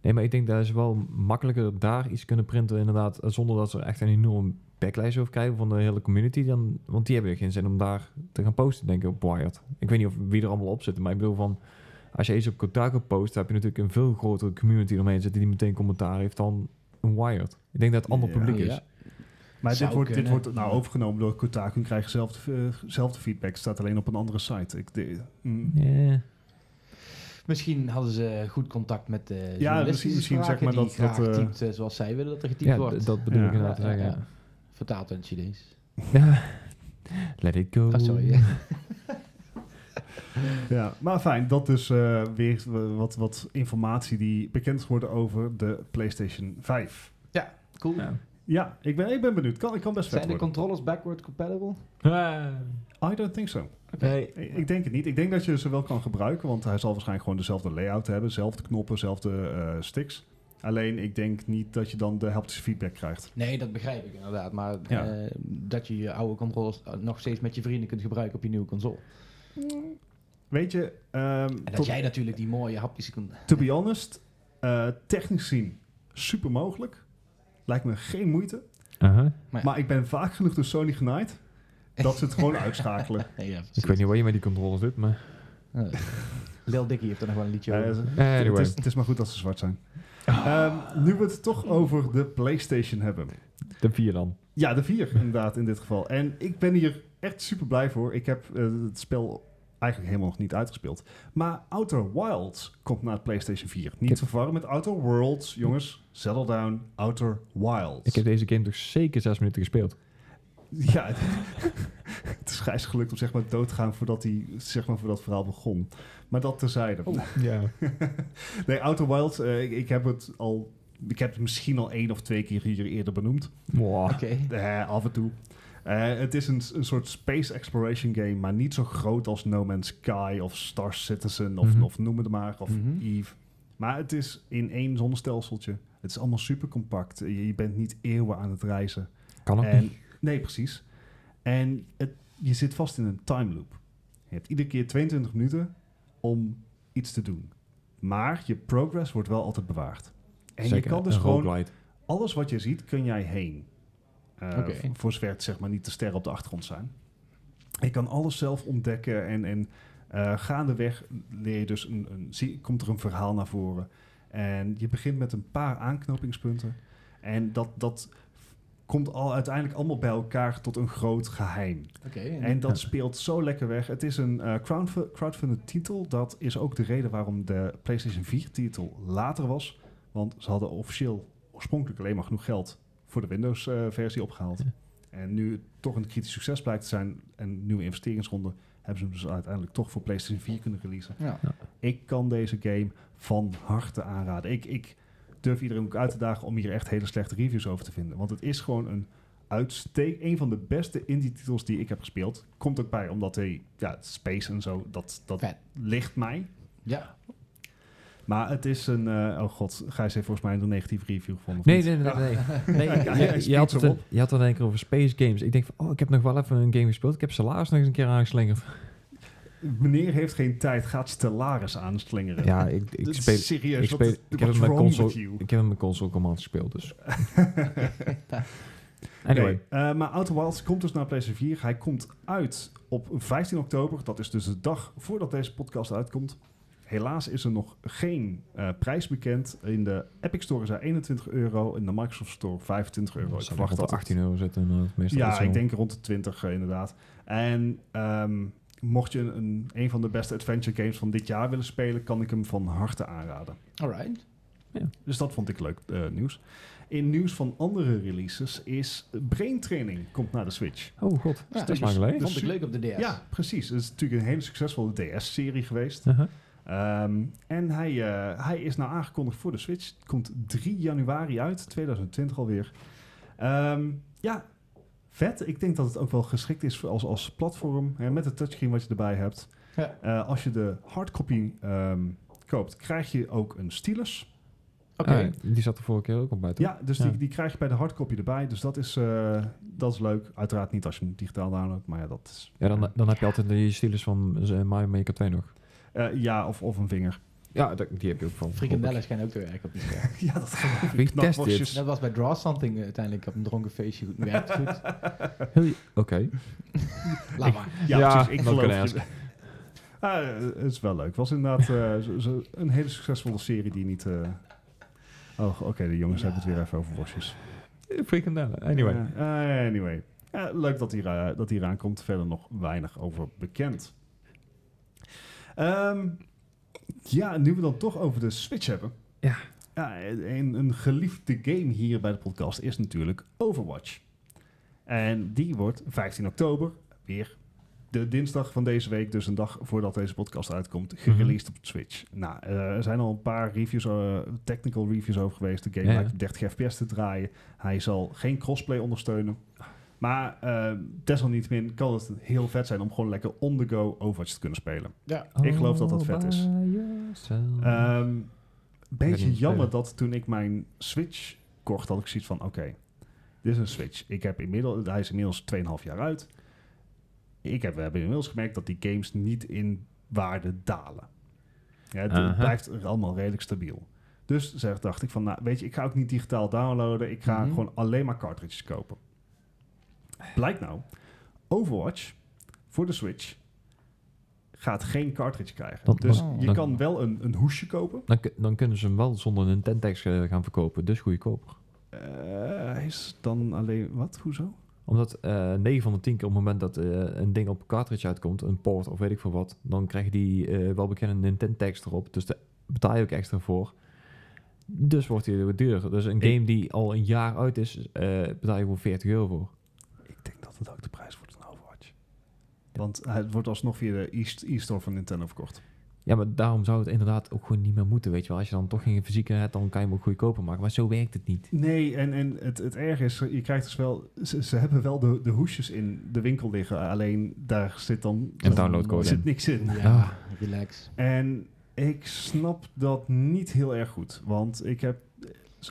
Nee, maar ik denk dat ze wel makkelijker daar iets kunnen printen, inderdaad, zonder dat ze echt een enorm backlash over krijgen van de hele community. Dan, want die hebben geen zin om daar te gaan posten, denk ik, op Wired. Ik weet niet of wie er allemaal op zit, maar ik bedoel van... Als je eens op Kotaku post, heb je natuurlijk een veel grotere community omheen zitten die meteen commentaar heeft dan een Wired. Ik denk dat het ander publiek is. Maar dit wordt, dit wordt nou overgenomen door Kotaku en krijgt zelf uh, feedback. staat alleen op een andere site. Ik, de, mm. Misschien hadden ze goed contact met de Ja, misschien, misschien zeg maar dat... dat uh, typt, zoals zij willen dat er getypt ja, wordt. dat bedoel ik inderdaad te zeggen. Vertaald in het Chinees. Ja. Let it go. Oh, sorry. ja, maar fijn. Dat dus uh, weer wat, wat informatie die bekend is geworden over de PlayStation 5. Ja, cool. Ja. Ja, ik ben, ik ben benieuwd. Kan, ik kan best Zijn de controllers backward compatible? I don't think so. Okay. Nee. Ik denk het niet. Ik denk dat je ze wel kan gebruiken, want hij zal waarschijnlijk gewoon dezelfde layout hebben, dezelfde knoppen, dezelfde uh, sticks. Alleen ik denk niet dat je dan de haptische feedback krijgt. Nee, dat begrijp ik inderdaad. Maar ja. uh, dat je je oude controllers nog steeds met je vrienden kunt gebruiken op je nieuwe console. Weet je... Um, en dat jij natuurlijk die mooie haptische... To be honest, uh, technisch gezien super mogelijk. Lijkt me geen moeite. Uh -huh. maar, maar, ik ben vaak genoeg door Sony genaaid dat ze het gewoon uitschakelen. Ja, ik weet niet wat je met die controles doet, maar... Uh, Lil Dicky heeft er nog wel een liedje over. Uh, anyway. het, is, het, is, maar goed als ze zwart zijn. Um, nu we het toch over de PlayStation hebben. De 4 dan? Ja, de 4 inderdaad in dit geval. En ik ben hier echt super blij voor. Ik heb uh, het spel eigenlijk helemaal nog niet uitgespeeld. Maar Outer Wilds komt naar PlayStation 4. Niet te verwarren met Outer Worlds, jongens. Settle down, Outer Wilds. Ik heb deze game toch zeker zes minuten gespeeld. Ja, het is grijs gelukt om zeg maar dood te gaan voordat, hij, zeg maar, voordat het verhaal begon. Maar dat terzijde. Oh, ja. nee, Outer Wilds, uh, ik, ik, heb het al... Ik heb het misschien al één of twee keer hier eerder benoemd. Wow. Oké. Okay. Uh, af en toe. Uh, het is een, een soort space exploration game, maar niet zo groot als No Man's Sky of Star Citizen of, mm -hmm. of noem het maar, of mm -hmm. Eve. Maar het is in één zonnestelseltje. Het is allemaal super compact. Je, je bent niet eeuwen aan het reizen. Kan het en, niet? Nee, precies. En het, je zit vast in een time loop. Je hebt iedere keer 22 minuten om iets te doen. Maar je progress wordt wel altijd bewaard. En Zeker, je kan dus gewoon... Roguelite. Alles wat je ziet, kun jij heen. Uh, okay. Voor zover het zeg maar niet de sterren op de achtergrond zijn. Je kan alles zelf ontdekken en, en uh, gaandeweg leer je dus een, een, zie, komt er een verhaal naar voren. En je begint met een paar aanknopingspunten. En dat, dat komt al uiteindelijk allemaal bij elkaar tot een groot geheim. Okay, en, en dat ja. speelt zo lekker weg. Het is een uh, crowdfunded titel. Dat is ook de reden waarom de PlayStation 4 titel later was. Want ze hadden officieel oorspronkelijk alleen maar genoeg geld voor de Windows uh, versie opgehaald. Ja. En nu het toch een kritisch succes blijkt te zijn en nieuwe investeringsronde, hebben ze hem dus uiteindelijk toch voor PlayStation 4 kunnen releasen. Ja. Ja. Ik kan deze game van harte aanraden. Ik, ik durf iedereen ook uit te dagen om hier echt hele slechte reviews over te vinden. Want het is gewoon een uitsteek, een van de beste indie titels die ik heb gespeeld. Komt ook bij, omdat hij, ja, space en zo, dat, dat ligt mij. Ja. Maar het is een... Uh, oh god, Gijs heeft volgens mij een negatieve review gevonden. Nee, nee, nee. nee. nee. nee ja, je, je, had het, een, je had het een keer over Space Games. Ik denk van, oh, ik heb nog wel even een game gespeeld. Ik heb Stellaris nog eens een keer aangeslingerd. Meneer heeft geen tijd, gaat Stellaris aanslingeren. Ja, ik, ik speel... Serieus, ik, speel, wat, ik, heb hem met console, ik heb hem met console command gespeeld, dus... anyway. Uh, maar Outer Wilds komt dus naar PlayStation 4. Hij komt uit op 15 oktober. Dat is dus de dag voordat deze podcast uitkomt. Helaas is er nog geen uh, prijs bekend. In de Epic Store is hij 21 euro. In de Microsoft Store 25 euro. Ik verwacht dat 18 euro zitten. Uh, meestal ja, ik denk rond de 20 uh, inderdaad. En um, mocht je een, een van de beste adventure games van dit jaar willen spelen, kan ik hem van harte aanraden. Alright. Ja. Dus dat vond ik leuk nieuws. In nieuws van andere releases is Brain Training komt naar de Switch. Oh god, ja, dat is lang geleden. Vond ik leuk op de DS. Ja, precies. Het is natuurlijk een hele succesvolle DS-serie geweest. -huh. Um, en hij, uh, hij is nou aangekondigd voor de Switch. Komt 3 januari uit, 2020 alweer. Um, ja, vet. Ik denk dat het ook wel geschikt is als, als platform. Hè, met het touchscreen wat je erbij hebt. Ja. Uh, als je de hardcopy um, koopt, krijg je ook een stylus. Oké. Ah, die zat er vorige keer ook al bij, toch? Ja, dus Die, die krijg je bij de hardcopy erbij. Dus dat is, uh, dat is leuk. Uiteraard niet als je hem digitaal downloadt, maar ja, dat is... Ja, dan, dan heb je altijd de stylus van Mario Maker 2 nog. Uh, ja, of, of een vinger. Ja, die heb je ook van. Frikandellen schijnen ook te werken op die scherm. ja, dat geloof ik. test dit? Dat was bij Draw Something uh, uiteindelijk op een dronken feestje goed. Werkt goed. Oké. Okay. Laat maar. Ja, ja precies. Ik geloof je. Ah, het is wel leuk. Het was inderdaad uh, zo, zo een hele succesvolle serie die niet... Uh... Oh, oké, de jongens ja. hebben het weer even over worstjes. Frikandellen, anyway. Uh, anyway. leuk dat hij, dat hij eraan komt. Verder nog weinig over bekend. Um, ja, nu we dan toch over de Switch hebben. Ja. ja een, een geliefde game hier bij de podcast is natuurlijk Overwatch. En die wordt 15 oktober, weer de dinsdag van deze week, dus een dag voordat deze podcast uitkomt, mhm. gereleased op de Switch. Nou, uh, er zijn al een paar reviews, uh, technical reviews over geweest. De game ja, lijkt 30 fps te draaien. Hij zal geen crossplay ondersteunen. Maar uh, desalniettemin kan het heel vet zijn om gewoon lekker on the go Overwatch te kunnen spelen. Ja. Ik geloof dat dat vet is. Um, beetje jammer dat toen ik mijn Switch kocht, had ik zoiets van: oké, dit is een Switch. Ik heb inmiddels, hij is inmiddels 2,5 jaar uit. Ik heb, we hebben inmiddels gemerkt dat die games niet in waarde dalen. Ja, het blijft allemaal redelijk stabiel. Dus zeg, dacht ik van, nou, weet je, ik ga ook niet digitaal downloaden. Ik ga mhm. gewoon alleen maar cartridges kopen. Blijkt nou, Overwatch voor de Switch gaat geen cartridge krijgen. dus je kan wel een, een hoesje kopen. Dan, dan kunnen ze hem wel zonder een Tentex uh, gaan verkopen, dus goedkoper. Uh, is dan alleen... Wat? Hoezo? Omdat uh, eh, 9 van de 10 keer op het moment dat uh, een ding op cartridge uitkomt, een port of weet ik veel wat, dan krijg je die uh, wel bekende Nintendo erop. Dus daar betaal je ook extra voor. Dus wordt hij weer duurder. Dus een game die al een jaar uit is, betaal je gewoon 40 euro voor dat ook de prijs wordt van Overwatch. Want het wordt alsnog via de e-store van Nintendo verkocht. Ja, maar daarom zou het inderdaad ook gewoon niet meer moeten, weet je wel. Als je dan toch geen fysieke hebt, dan kan je hem ook goedkoper maken. Maar zo werkt het niet. Nee, en, en het, het erg is, je krijgt dus wel... Ze, ze hebben wel de, de hoesjes in de winkel liggen. Alleen daar zit dan... Een downloadcode zit niks in. Ja, ah. relax. En ik snap dat niet heel erg goed. Want ik heb...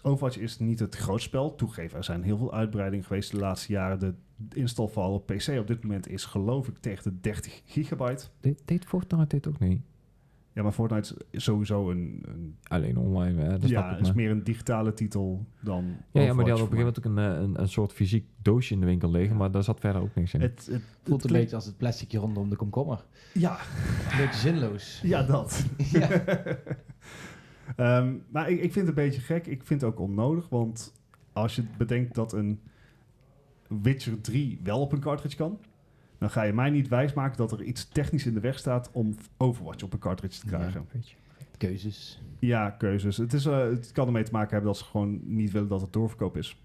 Overwatch is niet het grootspel. Toegeven, er zijn heel veel uitbreidingen geweest de laatste jaren. De installfile op PC op dit moment is geloof ik tegen de 30 gigabyte. De, deed Fortnite dit ook niet? Ja, maar Fortnite is sowieso een... een Alleen online, hè? Dat ja, is meer een digitale titel dan Ja, ja maar die had op een gegeven moment ook een, een, een, soort fysiek doosje in de winkel liggen, maar daar zat verder ook niks in. Het, het voelt een beetje als het plasticje rondom de komkommer. Ja. Een beetje zinloos. Ja, dat. ja. um, maar ik, ik vind het een beetje gek. Ik vind het ook onnodig, want als je bedenkt dat een Witcher 3 wel op een cartridge kan, dan ga je mij niet wijsmaken dat er iets technisch in de weg staat om Overwatch op een cartridge te krijgen. Ja, keuzes. Ja, keuzes. Het, is, uh, het kan ermee te maken hebben dat ze gewoon niet willen dat het doorverkoop is.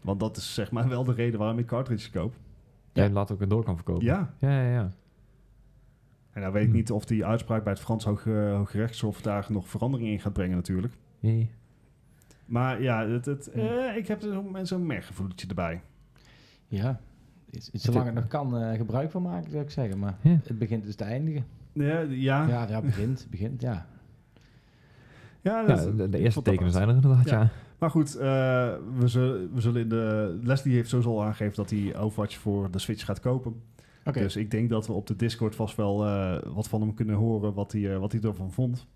Want dat is zeg maar wel de reden waarom ik cartridges koop. Ja, ja laat ook een door kan verkopen. Ja. Ja, ja, ja. En nou weet ik hm. niet of die uitspraak bij het Frans Hoge, Hooggerechtshof daar nog verandering in gaat brengen natuurlijk. Nee. Maar ja, het, het, hm. eh, ik heb zo'n zo merkgevoeltje erbij. Ja, zolang het nog kan uh, gebruik van maken, zou ik zeggen. Maar het begint dus te eindigen. Ja, ja. Ja, ja begint, begint, ja. Ja, de, de, eerste tekenen zijn er inderdaad, ja. Maar goed, uh, we, zullen, we zullen in de... Leslie heeft sowieso al aangegeven dat hij Overwatch voor de Switch gaat kopen. Okay. Dus ik denk dat we op de Discord vast wel uh, wat van hem kunnen horen wat hij, wat hij ervan vond.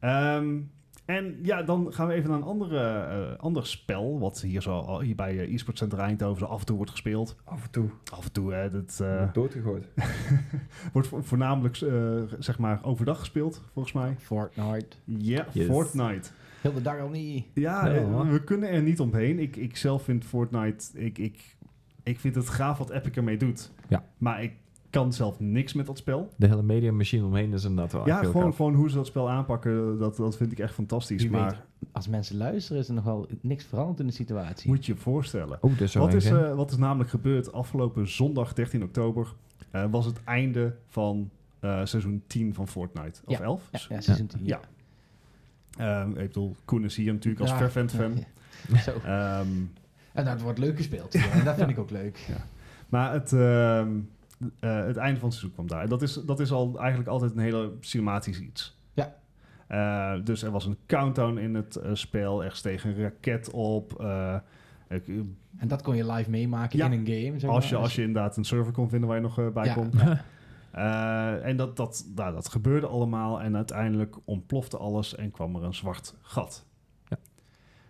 Um, en ja, dan gaan we even naar een andere, uh, ander spel, wat hier, zo, hier bij uh, eSports Center Eindhoven zo af en toe wordt gespeeld. Af en toe. Af en toe, hè. Dat, uh, wordt doodgegooid. wordt voornamelijk, zeg maar, overdag gespeeld, volgens mij. Fortnite. Ja, yeah, Fortnite. Heel de dag al niet. Ja, we kunnen er niet omheen. Ik, ik zelf vind Fortnite, ik, ik, ik vind het gaaf wat Epic ermee doet. Ja. Maar ik kan zelf niks met dat spel. De hele media machine omheen is inderdaad wel Ja, gewoon, gewoon hoe ze dat spel aanpakken, dat, dat vind ik echt fantastisch. maar als mensen luisteren, is er nog wel niks veranderd in de situatie. Moet je je voorstellen. Oh, dus wat, is, uh, wat is namelijk gebeurd afgelopen zondag 13 oktober? Uh, was het einde van uh, seizoen 10 van Fortnite. Of ja. 11? Ja, ja seizoen 10. Ja. ja. Um, ik bedoel, Koen is hier natuurlijk als fervent fan. Zo. Um, en dat wordt leuk gespeeld. en dat vind ik ook leuk. Maar het... Um, uh, het einde van het seizoen kwam daar. Dat is, dat is al eigenlijk altijd een hele cinematisch iets. Ja. dus er was een countdown in het spel. Er steeg een raket op. Ik, en dat kon je live meemaken in een game? Zeg als, je, als je inderdaad een server kon vinden waar je nog bij komt. en dat, dat, nou, dat gebeurde allemaal en uiteindelijk ontplofte alles en kwam er een zwart gat.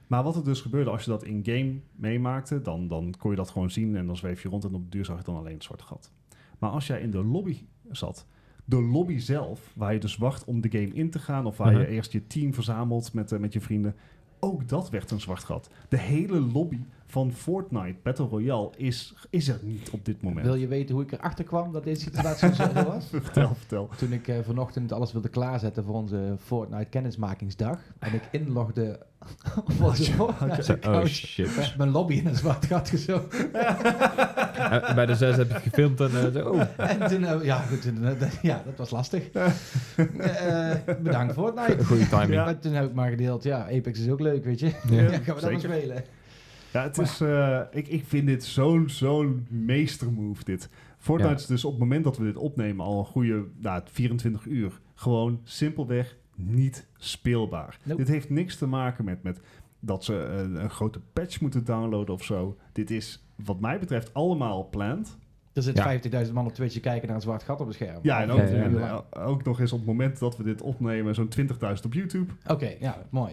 Maar wat er dus gebeurde als je dat in-game meemaakte, dan, dan kon je dat gewoon zien en dan zweef je rond en op de duur zag je dan alleen het zwarte gat. Maar als jij in de lobby zat, de lobby zelf, waar je dus wacht om de game in te gaan, of waar je mhm. eerst je team verzamelt met, uh, met je vrienden, ook dat werd een zwart gat. De hele lobby van Fortnite Battle Royale is, is er niet op dit moment. Wil je weten hoe ik erachter kwam dat deze situatie zo was? vertel, vertel. Toen ik uh, vanochtend alles wilde klaarzetten voor onze Fortnite kennismakingsdag en ik inlogde op onze Fortnite oh shit. mijn lobby in een zwart gat gezogen. uh, bij de zes heb je gefilmd en uh, oh. En toen, ja, goed, ja, dat was lastig. bedankt Fortnite. Goede timing. Ja. toen heb ik maar gedeeld, ja, Apex is ook leuk, weet je. Ja, gaan we dat maar spelen. Ja, het is, uh, ik, ik vind dit zo'n zo'n meestermove, dit. Fortnite is dus op het moment dat we dit opnemen al een goede nou, 24 uur. Gewoon simpelweg niet speelbaar. Dit heeft niks te maken met, met dat ze een, een grote patch moeten downloaden of zo. Dit is, wat mij betreft, allemaal planned. Er zit ja. 50.000 man op Twitch kijken naar een zwart gat op het scherm. Ja, en ook, en, eh, ook nog eens op het moment dat we dit opnemen, zo'n 20.000 op YouTube. Oké, ja, mooi.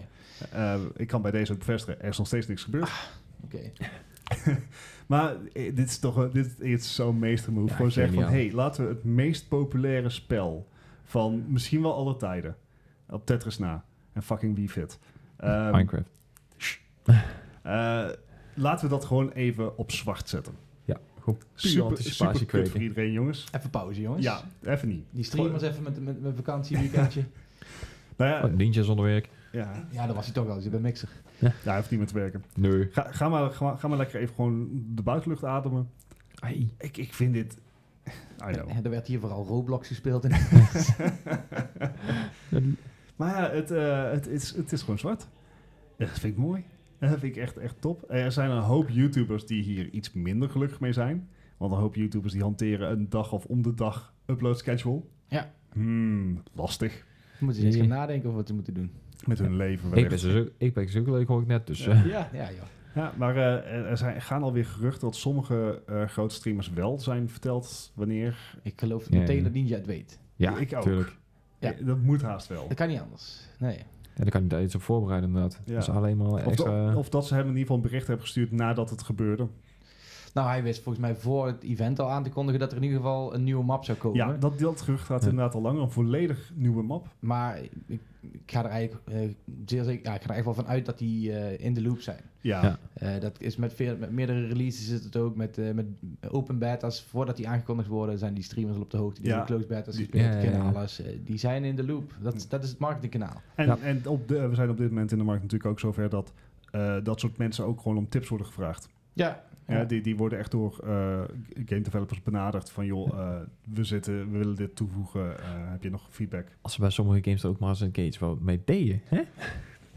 Uh, ik kan bij deze ook bevestigen, er is nog steeds niks gebeurd. Ah. Oké. maar eh, dit is toch dit is zo'n meestermove. Ja, Gewoon zeggen van, hé, hey, laten we het meest populaire spel van misschien wel alle tijden op Tetris na. En fucking wie fit. Um, Minecraft. Uh, laten we dat gewoon even op zwart zetten. Ja, goed. Super, super kut voor iedereen, jongens. Even pauze, jongens. Ja, even niet. Die streamers even met, met, met vakantieweekendje. nou ja, oh. Ja. ja, dat was hij toch wel. Je bent mixer. Ja, hij hoeft niet meer te werken. Nee. Ga, ga, maar, ga, ga maar lekker even gewoon de buitenlucht ademen. Ai. Ik, ik vind dit... I know. er werd hier vooral Roblox gespeeld. In maar ja, het, uh, het, is, het is gewoon zwart. dat vind ik mooi. Dat vind ik echt, echt top. Er zijn een hoop YouTubers die hier iets minder gelukkig mee zijn. Want een hoop YouTubers die hanteren een dag of om de dag upload schedule. Ja. Hmm, lastig. Moeten ze eens gaan nadenken over wat ze moeten doen met hun leven. Ik ben, zo, ik ben zo leuk, hoor ik net. Dus, ja, uh. ja, ja, ja. maar uh, er zijn, gaan alweer geruchten dat sommige uh, grote streamers wel zijn verteld wanneer. Ik geloof meteen dat Ninja het weet. Ja, ik ook. Tuurlijk. Ja. dat moet haast wel. Dat kan niet anders. Nee. Ja, daar kan je daar iets op voorbereiden inderdaad. Ja. Dus alleen maar extra... Of, of, dat ze hem in ieder geval een bericht hebben gestuurd nadat het gebeurde. Nou, hij wist volgens mij voor het event al aan te kondigen dat er in ieder geval een nieuwe map zou komen. Ja, dat, dat gerucht gaat inderdaad al langer. Een volledig nieuwe map. Maar ik, ik ga er eigenlijk uh, zeer zeker, ja, ik ga er echt wel van uit dat die uh, in de loop zijn. Ja. Uh, dat is met, veel, met meerdere releases is het ook. Met, met open betas, voordat die aangekondigd worden, zijn die streamers al op de hoogte. Die ja. closed betas gespeeld, ja, kennen alles. die zijn in de loop. Dat, dat is het marketingkanaal. En, en op de, we zijn op dit moment in de markt natuurlijk ook zover dat dat soort mensen ook gewoon om tips worden gevraagd. Ja, ja. die, die worden echt door uh, game developers benaderd van joh, uh, we, zitten, we willen dit toevoegen, uh, heb je nog feedback? Als we bij sommige games er ook maar eens een iets mee deden, hè?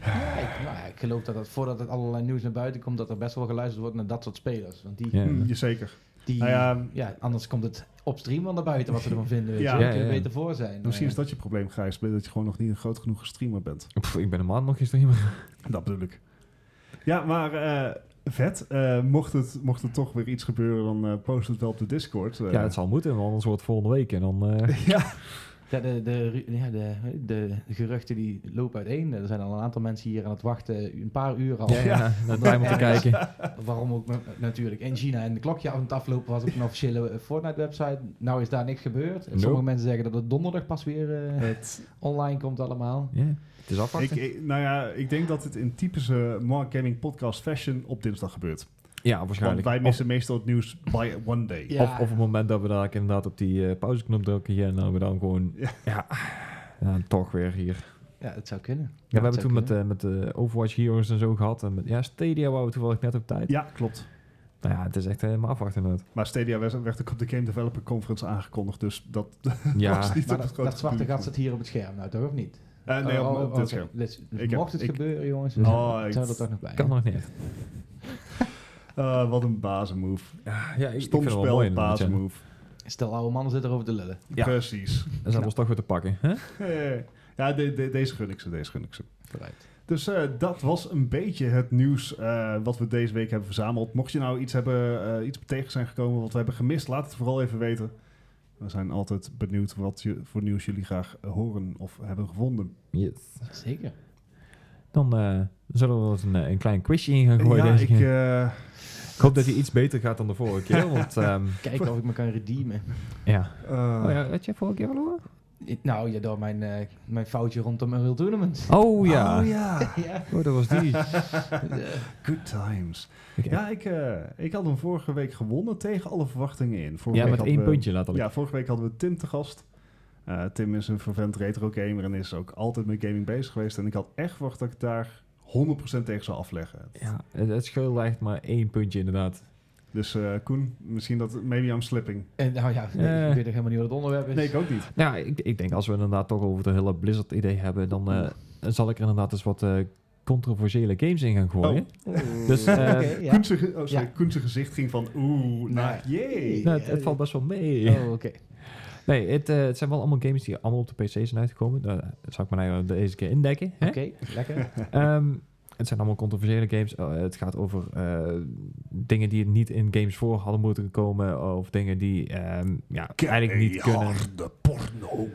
Ja, ik, nou, ik geloof dat het, voordat het allerlei nieuws naar buiten komt, dat er best wel geluisterd wordt naar dat soort spelers. Want die, ja. Mm, zeker. Die, nou ja, ja, anders komt het op stream wel naar buiten wat ze ervan vinden. Weet ja, je. ja, ja. beter voor zijn. Misschien is dat je probleem, Gijs, dat je gewoon nog niet een groot genoeg streamer bent. Pff, ik ben een maand nog geen streamer. Dat bedoel ik. Ja, maar Vet. Uh, mocht, het, mocht er toch weer iets gebeuren, dan uh, post het wel op de Discord. Uh. Ja, het zal moeten, want anders wordt het volgende week. En dan, ja. Ja, de, de, ja de, de, geruchten die lopen uiteen. Er zijn al een aantal mensen hier aan het wachten, een paar uur al. Ja, ja naar te kijken. Waarom ook natuurlijk in China en de klokje aan het aflopen was op een officiële Fortnite-website. Nou is daar niks gebeurd. Sommige mensen zeggen dat het donderdag pas weer het online komt allemaal. Ja. Het is afwachten. Ik, nou ja, ik denk dat het in typische Mark Gaming podcast fashion op dinsdag gebeurt. Ja, waarschijnlijk. Want wij missen meestal het nieuws by one day. Ja. Of, op het moment dat we daar inderdaad op die uh, pauzeknop drukken hier en dan we dan gewoon, ja. ja, toch weer hier. Ja, het zou kunnen. Ja, we hebben toen met, uh, met de Overwatch Heroes en zo gehad. En met, ja, Stadia wou we toevallig net op tijd. Ja, klopt. Nou ja, het is echt helemaal afwachten inderdaad. Maar Stadia werd, werd ook op de Game Developer Conference aangekondigd, dus dat ja. was niet maar dat, dat zwarte gat zit hier op het scherm nou, toch of niet? Uh, nee, op, oh, op, dit scherm. Dus, mocht het gebeuren, jongens, dus oh, zou er toch nog bij. Kan nog niet. uh, wat een bazenmove. Ja, ja ik, Stom ik spel, bazenmove. Stel oude mannen zitten erover te lullen. Ja. Precies. Dan zijn we ons toch weer te pakken. Hè? Ja, deze gun ik ze, deze gun ik ze. Dus uh, dat was een beetje het nieuws uh, wat we deze week hebben verzameld. Mocht je nou iets, hebben, uh, iets tegen zijn gekomen wat we hebben gemist, laat het vooral even weten. We zijn altijd benieuwd wat je, voor nieuws jullie graag horen of hebben gevonden. Yes. Zeker. Dan zullen we eens een, een klein quizje in gaan gooien. Ja, deze ik, ik hoop dat hij iets beter gaat dan de vorige keer. Want, um, Kijken of ik me kan redeemen. Ja. oh ja, had je vorige keer verloren? Nou, ja, door mijn, uh, mijn foutje rondom Unreal Tournament. Oh ja. Oh ja. ja. Oh, dat was die. Good times. Ja, ik, uh, ik had hem vorige week gewonnen tegen alle verwachtingen in. Vorige ja, met één puntje laat Ja, vorige week hadden we Tim te gast. Uh, Tim is een vervent retro gamer en is ook altijd met gaming bezig geweest. En ik had echt verwacht dat ik daar 100% tegen zou afleggen. Ja, het, het scheelt echt maar één puntje inderdaad. Dus uh, Koen, misschien dat maybe I'm slipping. En, nou ja, nee, uh, ik weet helemaal niet wat het onderwerp is. Nee, ik ook niet. Ja, ik, ik denk als we inderdaad toch over de hele Blizzard idee hebben, dan uh, zal ik er inderdaad eens wat controversiële games in gaan gooien. Oh. Dus okay, ja. Koense, oh, sorry, ja. Koense gezicht ging van oeh naar jee. Nou, het, het, valt best wel mee. Oh, oké. Nee, het, uh, het, zijn wel allemaal games die allemaal op de PC zijn uitgekomen. Daar zal ik maar nou deze keer indekken. Oké, okay, lekker. um, het zijn allemaal controversiële games. Uh, het gaat over uh, dingen die niet in games voor hadden moeten komen. Of dingen die um, ja, eigenlijk niet kunnen. De porno.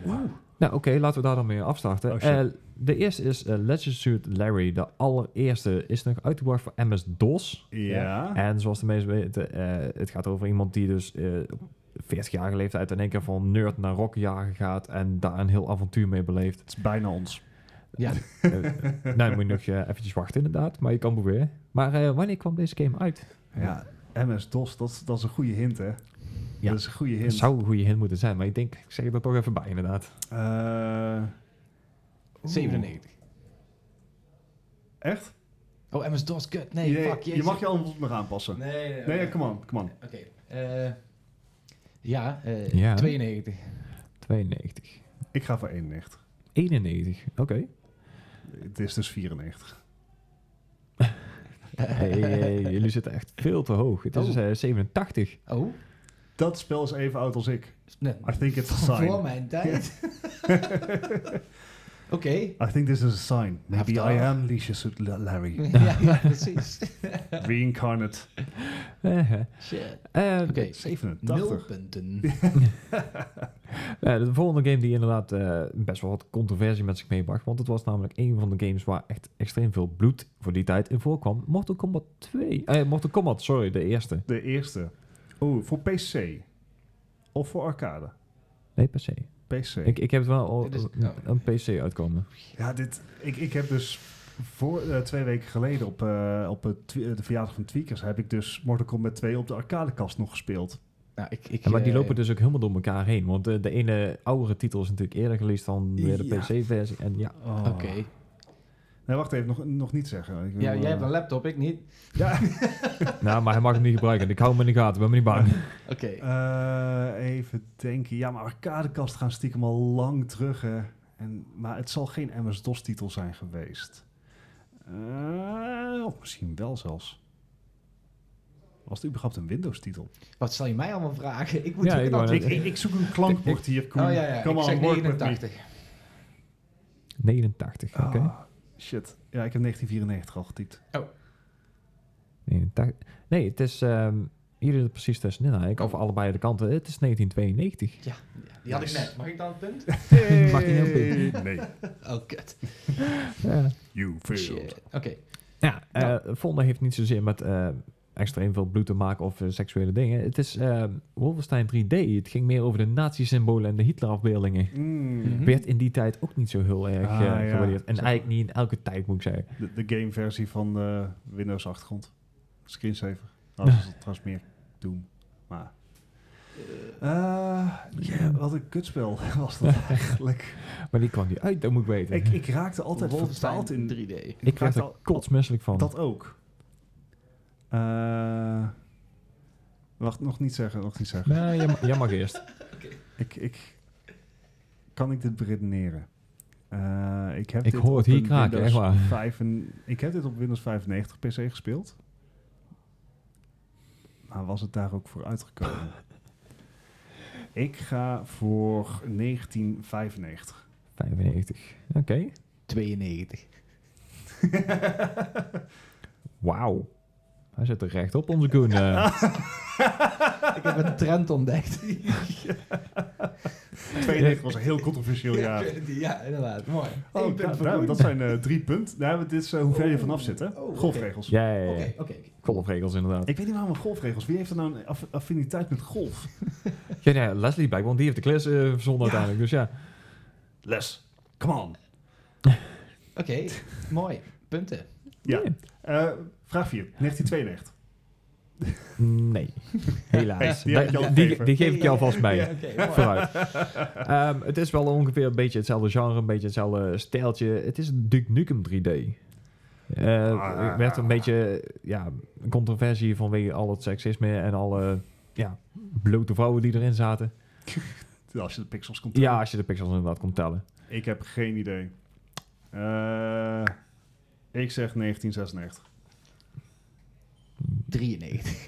Nou, oké, okay, laten we daar dan mee afstarten. Oh, uh, de eerste is uh, Legend Suit Larry. De allereerste is nog uitgebracht voor MS-DOS. Ja. En zoals de meesten weten, het gaat over iemand die dus 40-jarige leeftijd in één keer van nerd naar rockjager gaat en daar een heel avontuur mee beleeft. Het is bijna ons. Ja. uh, nou, moet je nog uh, eventjes wachten inderdaad, maar je kan proberen. Maar uh, wanneer kwam deze game uit? Ja, MS-DOS, dat, dat is een goede hint, hè? Ja. Dat is een goede hint. Het zou een goede hint moeten zijn, maar ik denk, ik zeg er toch even bij inderdaad. 97. Echt? Oh, MS-DOS, kut. Nee, nee fuck. Je, je mag je antwoord nog aanpassen. Nee, nee, nee come on, come on. Oké. Okay. ja, ja, 92. 92. Ik ga voor 91. 91, oké. Okay. Het is dus 94. hey, hey, jullie zitten echt veel te hoog. Het is oh. uh, eh, 87. Oh. Dat spel is even oud als ik. Nee. I think it's a sign. Voor mijn tijd. Oké. Okay. I think this is a sign. Maybe I am Licia Larry. ja, ja, precies. Reincarnate. Shit. Uh, Oké, okay. 87. Nul punten. ja, de volgende game die inderdaad uh, best wel wat controversie met zich meebracht. Want het was namelijk een van de games waar echt extreem veel bloed voor die tijd in voorkwam. Mortal Kombat 2. Uh, Mortal Kombat, sorry, de eerste. De eerste. Oh, voor PC. Of voor arcade? Nee, PC. PC. Ik, ik heb wel al is, een PC uitkomen. Ja, dit, ik, ik heb dus voor uh, twee weken geleden op, uh, op het, de verjaardag van Tweakers heb ik dus Mortal Kombat 2 op de arcadekast nog gespeeld. Nou, ik, ik, ja, maar die lopen dus ook helemaal door elkaar heen. Want de, de ene oudere titel is natuurlijk eerder gelezen dan de, de PC-versie. En ja. Oh. Oké. Okay. Nee, wacht even, nog, nog niet zeggen. Ik wil, ja, jij hebt een laptop, ik niet. Ja. nou, maar hij mag hem niet gebruiken. Ik hou hem in de gaten, ben me niet bang. Oké. Okay. Uh, even denken. Ja, maar arcadekast gaan stiekem al lang terug, hè. En, maar het zal geen MS-DOS-titel zijn geweest. Uh, of misschien wel zelfs. Was het überhaupt een Windows-titel? Wat zal je mij allemaal vragen? Ik, moet ja, ik, ik, ik, ik, zoek een klankbord hier. Koen. Oh ja, ja. Ik on, 89. 89, oké. Okay. Oh, shit. Ja, ik heb 1994 al getypt. Oh. 89. Nee, het is... Um, hier is het precies tussenin eigenlijk. Of allebei de kanten. Het is 1992. Ja, die had ik net. Mag ik dan een punt? Hey. Mag niet een punt? Nee. oh, kut. You failed. Oké. Okay. Ja, uh, ja. Vonda heeft niet zozeer met uh, extreem veel bloed te maken of uh, seksuele dingen. Het is uh, Wolfenstein 3D. Het ging meer over de nazi-symbolen en de Hitler-afbeeldingen. Mm. Werd in die tijd ook niet zo heel erg ah, uh, gewaardeerd. En zo. eigenlijk niet in elke tijd, moet ik zeggen. De, de game-versie van de Windows-achtergrond. Screensaver. Nou, dat is trouwens meer doen. Maar... Uh, ja, wat een kutspel was dat eigenlijk. maar die kwam niet uit, dat moet ik weten. Ik, ik raakte altijd vertaald in 3D. Ik, ik werd er kotsmisselijk van. Dat ook. Uh, wacht, nog niet zeggen, nog niet zeggen. Nee, jij, jij mag eerst. okay. ik, ik, kan ik dit beredeneren? Uh, ik heb ik dit hoor het hier kraken, echt waar. 5 en, ik heb dit op Windows 95 PC gespeeld. Maar was het daar ook voor uitgekomen? ik ga voor 1995. 95. Oké. 92. Wauw. Hij zit er recht op, onze Koen. eh. Ik heb een trend ontdekt. 92 was een heel controversieel jaar. Ja, inderdaad. Mooi. Oh, punt nou, voor dat zijn eh, drie punten. Nou, dit is eh, hoe ver je vanaf zit, hè? Oh, oké. Golfregels. ja, ja, ja. Oké, oké. Golfregels inderdaad. Ik weet niet waarom we golfregels. Wie heeft er nou een aff- affiniteit met golf? Ja, ja, Leslie blijkt, want die heeft de klas eh verzonnen Ja. uiteindelijk. Dus ja. Les, come on. Oké, mooi. Punten. Ja. Eh, vraag 4, 1992. Nee, helaas. Hey, die die, geef ik je alvast mee. Ja. Vooruit. Ehm, het is wel ongeveer een beetje hetzelfde genre, een beetje hetzelfde stijltje. Het is Duke Nukem 3D. Eh, Ah. Er werd een beetje ja, een controversie vanwege al het seksisme en alle ja, blote vrouwen die erin zaten. Als je de pixels komt Ja, als je de pixels inderdaad kon tellen. Ik heb geen idee. Eh, ik zeg 1996. 93.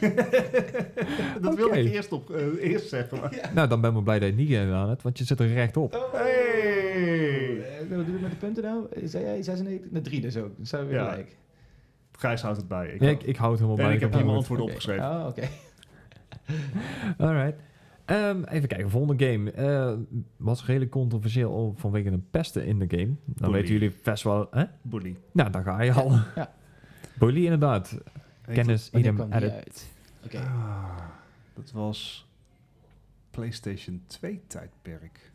dat wil Oké. ik eerst, op, eh, eerst zeggen. Maar. Nou, dan ben ik blij dat je het niet gedaan hebt, want je zit er recht op. Hey! Eh, Wat doen we met de punten nou? Zei jij 96? De 3 dus ook. Dan zijn we weer Ja. gelijk. Gijs houdt het bij. Ik, ik, ik hou het helemaal en bij. ik heb het hier mijn opgeschreven. Oh, oké. Alright. Ehm, even kijken, volgende game. Eh, was redelijk controversieel vanwege een pesten in de game. Dan Bully. weten jullie best wel... Hè? Bully. Nou, daar ga je al. Ja. Bully inderdaad. Kennis, idem, edit. uit? Oké. Ah, dat was PlayStation 2 tijdperk.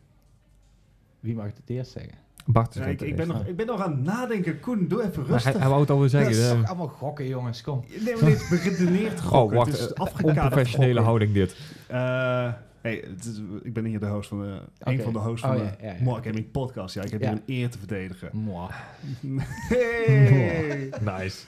Wie mag het eerst zeggen? Bart is Ja, ik, ik, ben nog, ik ben nog aan het nadenken. Koen, doe even Maar rustig. hij, hij wou het alweer Dat zeggen. is eh. toch allemaal gokken, jongens. Kom. Nee, maar dit is beredeneerd oh, gokken. wacht. Het is eh, onprofessionele gokken. houding dit. Eh, hey, het is- ik ben hier de host van de, een van de hosts Oh, van ja, de ja, ja. More Gaming Podcast. Ja, ik heb Ja. hier een eer te verdedigen. Moi. Hey! Nice.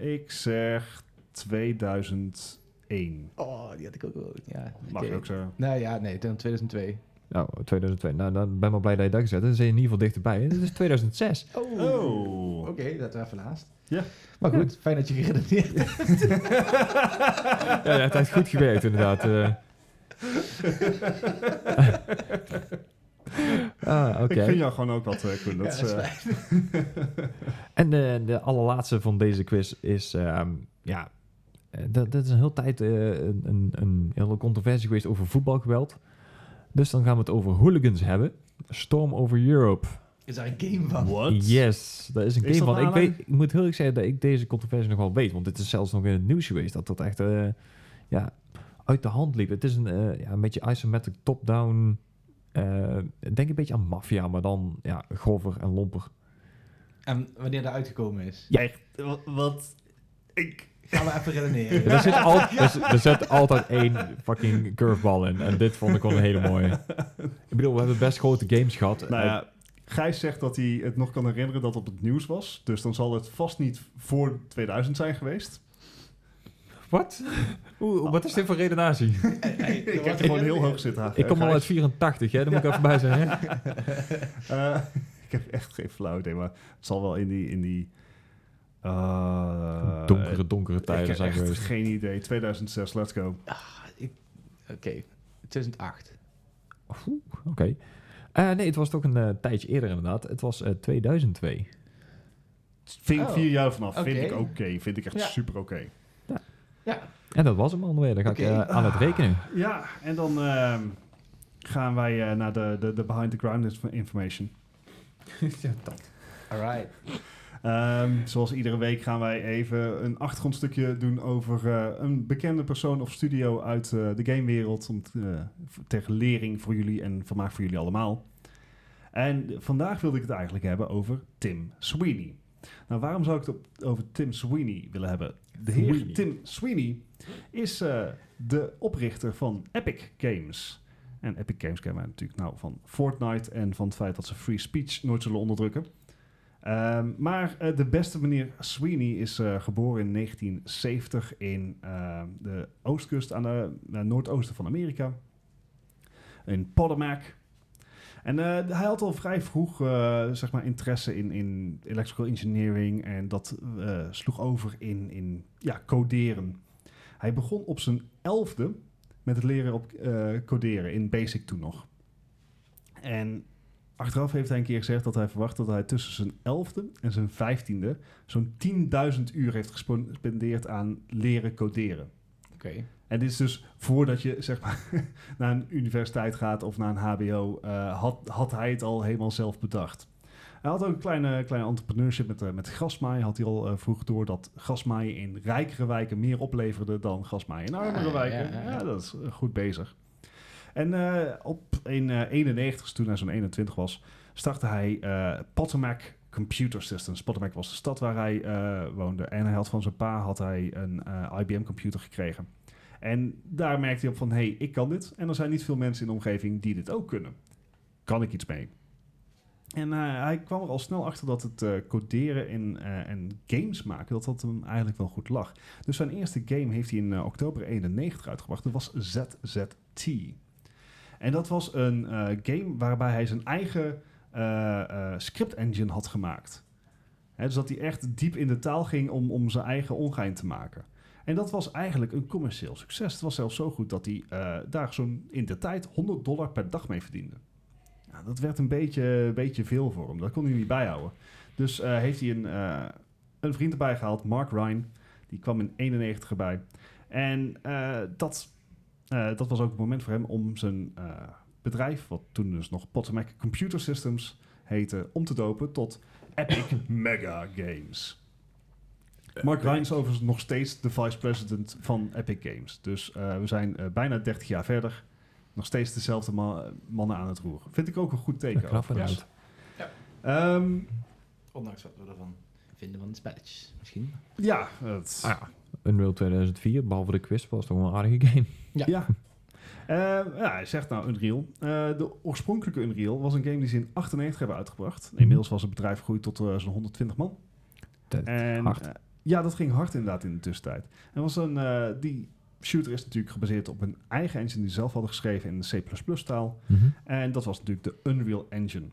Ik zeg 2001. Oh, die had ik ook wel. Ja, Mag je ook zo. Nou ja, nee, toen 2002. Nou, 2002. Nou, dan ben ik wel blij dat je dat gezet hebt. Dan zijn je in ieder geval dichterbij. Het is 2006. Oh. Oh. Oké, dat was even naast. Ja. Maar goed, fijn dat je geredeneerd hebt. ja, dat heeft goed gewerkt inderdaad. eh. ah, oké. Ik gun jou gewoon ook wat, eh, Koen. Dat Ja, is, dat is eh, En de, de allerlaatste van deze quiz is... ehm, ja, dat, dat is een hele tijd eh, een, een, een hele controversie geweest over voetbalgeweld. Dus dan gaan we het over hooligans hebben. Storm over Europe. Is daar een game van? What? Yes, dat is een Is game dat van. Ik, weet, ik moet heel eerlijk zeggen dat ik deze controversie nog wel weet. Want dit is zelfs nog in het nieuws geweest. Dat dat echt eh, ja, uit de hand liep. Het is een, eh, ja, een beetje isometric top-down... eh, ik denk een beetje aan maffia, maar dan ja, grover en lomper. En wanneer dat uitgekomen is? Ja. Echt, wa- wat? Ik... Gaan we even redeneren. er, zit al, er, zit- er zit altijd één fucking curveball in. En dit vond ik wel een hele mooie. Ik bedoel, we hebben best grote games gehad. Nou ja, Gijs zegt dat hij het nog kan herinneren dat het op het nieuws was. Dus dan zal het vast niet voor 2000 zijn geweest. Wat? Oeh, wat is dit voor redenatie? ik heb er gewoon heel hoog zitten. Ik kom al uit 84, hè? Daar moet ik even bij zijn. Hè? Eh, ik heb echt geen flauw idee, maar het zal wel in die... In die eh, donkere, donkere ik tijden heb zijn echt geweest. geen idee. 2006, let's go. Oké, 2008. Oeh, Oké. Eh, nee, het was toch een eh, tijdje eerder inderdaad. Het was eh, 2002. Vind ik Oh, vier jaar vanaf. Vind oké. ik oké. Vind ik echt Ja. super oké. Ja, En dat was hem alweer. Dan ga ik aan het rekenen. Ja, en dan ehm, gaan wij eh, naar de, de, de behind the ground inf- information. alright. Ehm, zoals iedere week gaan wij even een achtergrondstukje doen over eh, een bekende persoon of studio uit eh, de gamewereld. Om te, eh, ter lering voor jullie en vermaak voor jullie allemaal. En vandaag wilde ik het eigenlijk hebben over Tim Sweeney. Nou, waarom zou ik het op- over Tim Sweeney willen hebben? De heer Sweeney. Tim Sweeney is de oprichter van Epic Games. En Epic Games kennen wij natuurlijk nou van Fortnite en van het feit dat ze free speech nooit zullen onderdrukken. Ehm, maar eh, de beste meneer Sweeney is eh, geboren in 1970 in eh, de oostkust aan de eh, noordoosten van Amerika. In Potomac. En hij had al vrij vroeg zeg maar interesse in, in electrical engineering en dat sloeg over in, in ja, coderen. Hij begon op zijn elfde met het leren op coderen in Basic toen nog. En achteraf heeft hij een keer gezegd dat hij verwacht dat hij tussen zijn elfde en zijn vijftiende zo'n 10.000 uur heeft gespendeerd aan leren coderen. Oké. En dit is dus voordat je zeg maar naar een universiteit gaat of naar een HBO, uh, had, had hij het al helemaal zelf bedacht. Hij had ook een kleine, kleine entrepreneurship met, uh, met grasmaaien. Had hij al uh, vroeg door dat grasmaaien in rijkere wijken meer opleverde dan grasmaaien in armere ja, wijken. Ja, ja, dat is goed bezig. En op in 91, toen hij zo'n 21 was, startte hij Potomac Computer Systems. Potomac was de stad waar hij woonde. En hij had van zijn pa had hij een IBM computer gekregen. En daar merkte hij op van, hé, hey, ik kan dit. En er zijn niet veel mensen in de omgeving die dit ook kunnen. Kan ik iets mee? En hij kwam er al snel achter dat het coderen in, en games maken, dat dat hem eigenlijk wel goed lag. Dus zijn eerste game heeft hij in oktober 91 uitgebracht. Dat was ZZT. En dat was een game waarbij hij zijn eigen script engine had gemaakt. Dus dat hij echt diep in de taal ging om, om zijn eigen ongein te maken. En dat was eigenlijk een commercieel succes. Het was zelfs zo goed dat hij daar zo'n in de tijd 100 dollar per dag mee verdiende. Ja, dat werd een beetje, beetje veel voor hem. Dat kon hij niet bijhouden. Dus heeft hij een, een vriend erbij gehaald, Mark Ryan. Die kwam in 91 erbij. En dat, dat was ook het moment voor hem om zijn bedrijf, wat toen dus nog Potomac Computer Systems heette, om te dopen tot Epic Mega Games. Mark Ryan is overigens nog steeds de vice-president van Epic Games. Dus uh, we zijn uh, bijna 30 jaar verder. Nog steeds dezelfde ma mannen aan het roer. Vind ik ook een goed teken. Knap. Ja. Um, Ondanks wat we ervan vinden van de spelletjes, misschien. Ja, het... Ah, ja. Unreal 2004, behalve de quiz, was toch wel een aardige game. Ja. ja. Uh, ja, hij zegt nou Unreal. Uh, de oorspronkelijke Unreal was een game die ze in 98 hebben uitgebracht. Mhm. Inmiddels was het bedrijf gegroeid tot uh, zo'n 120 man. en, hard. Ja, dat ging hard inderdaad in de tussentijd. En was een, uh, die shooter is natuurlijk gebaseerd op een eigen engine die ze zelf hadden geschreven in de C++-taal. Mm -hmm. En dat was natuurlijk de Unreal Engine.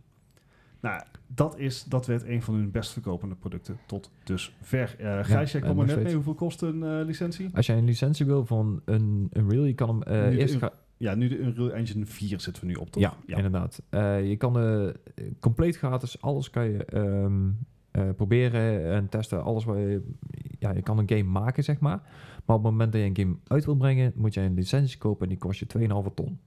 Nou, dat, is, dat werd een van hun best verkopende producten tot dusver. Uh, Gijs, jij kwam er net mee. Hoeveel kost een uh, licentie? Als jij een licentie wil van een Unreal, je kan hem uh, eerst... De, ja, nu de Unreal Engine 4 zitten we nu op, toch? Ja, ja. inderdaad. je kan compleet gratis, alles kan je um, uh, proberen en testen. Alles waar je, ja, je kan een game maken, zeg maar. Maar op het moment dat je een game uit wil brengen, moet je een licentie kopen en die kost je 2,5 ton.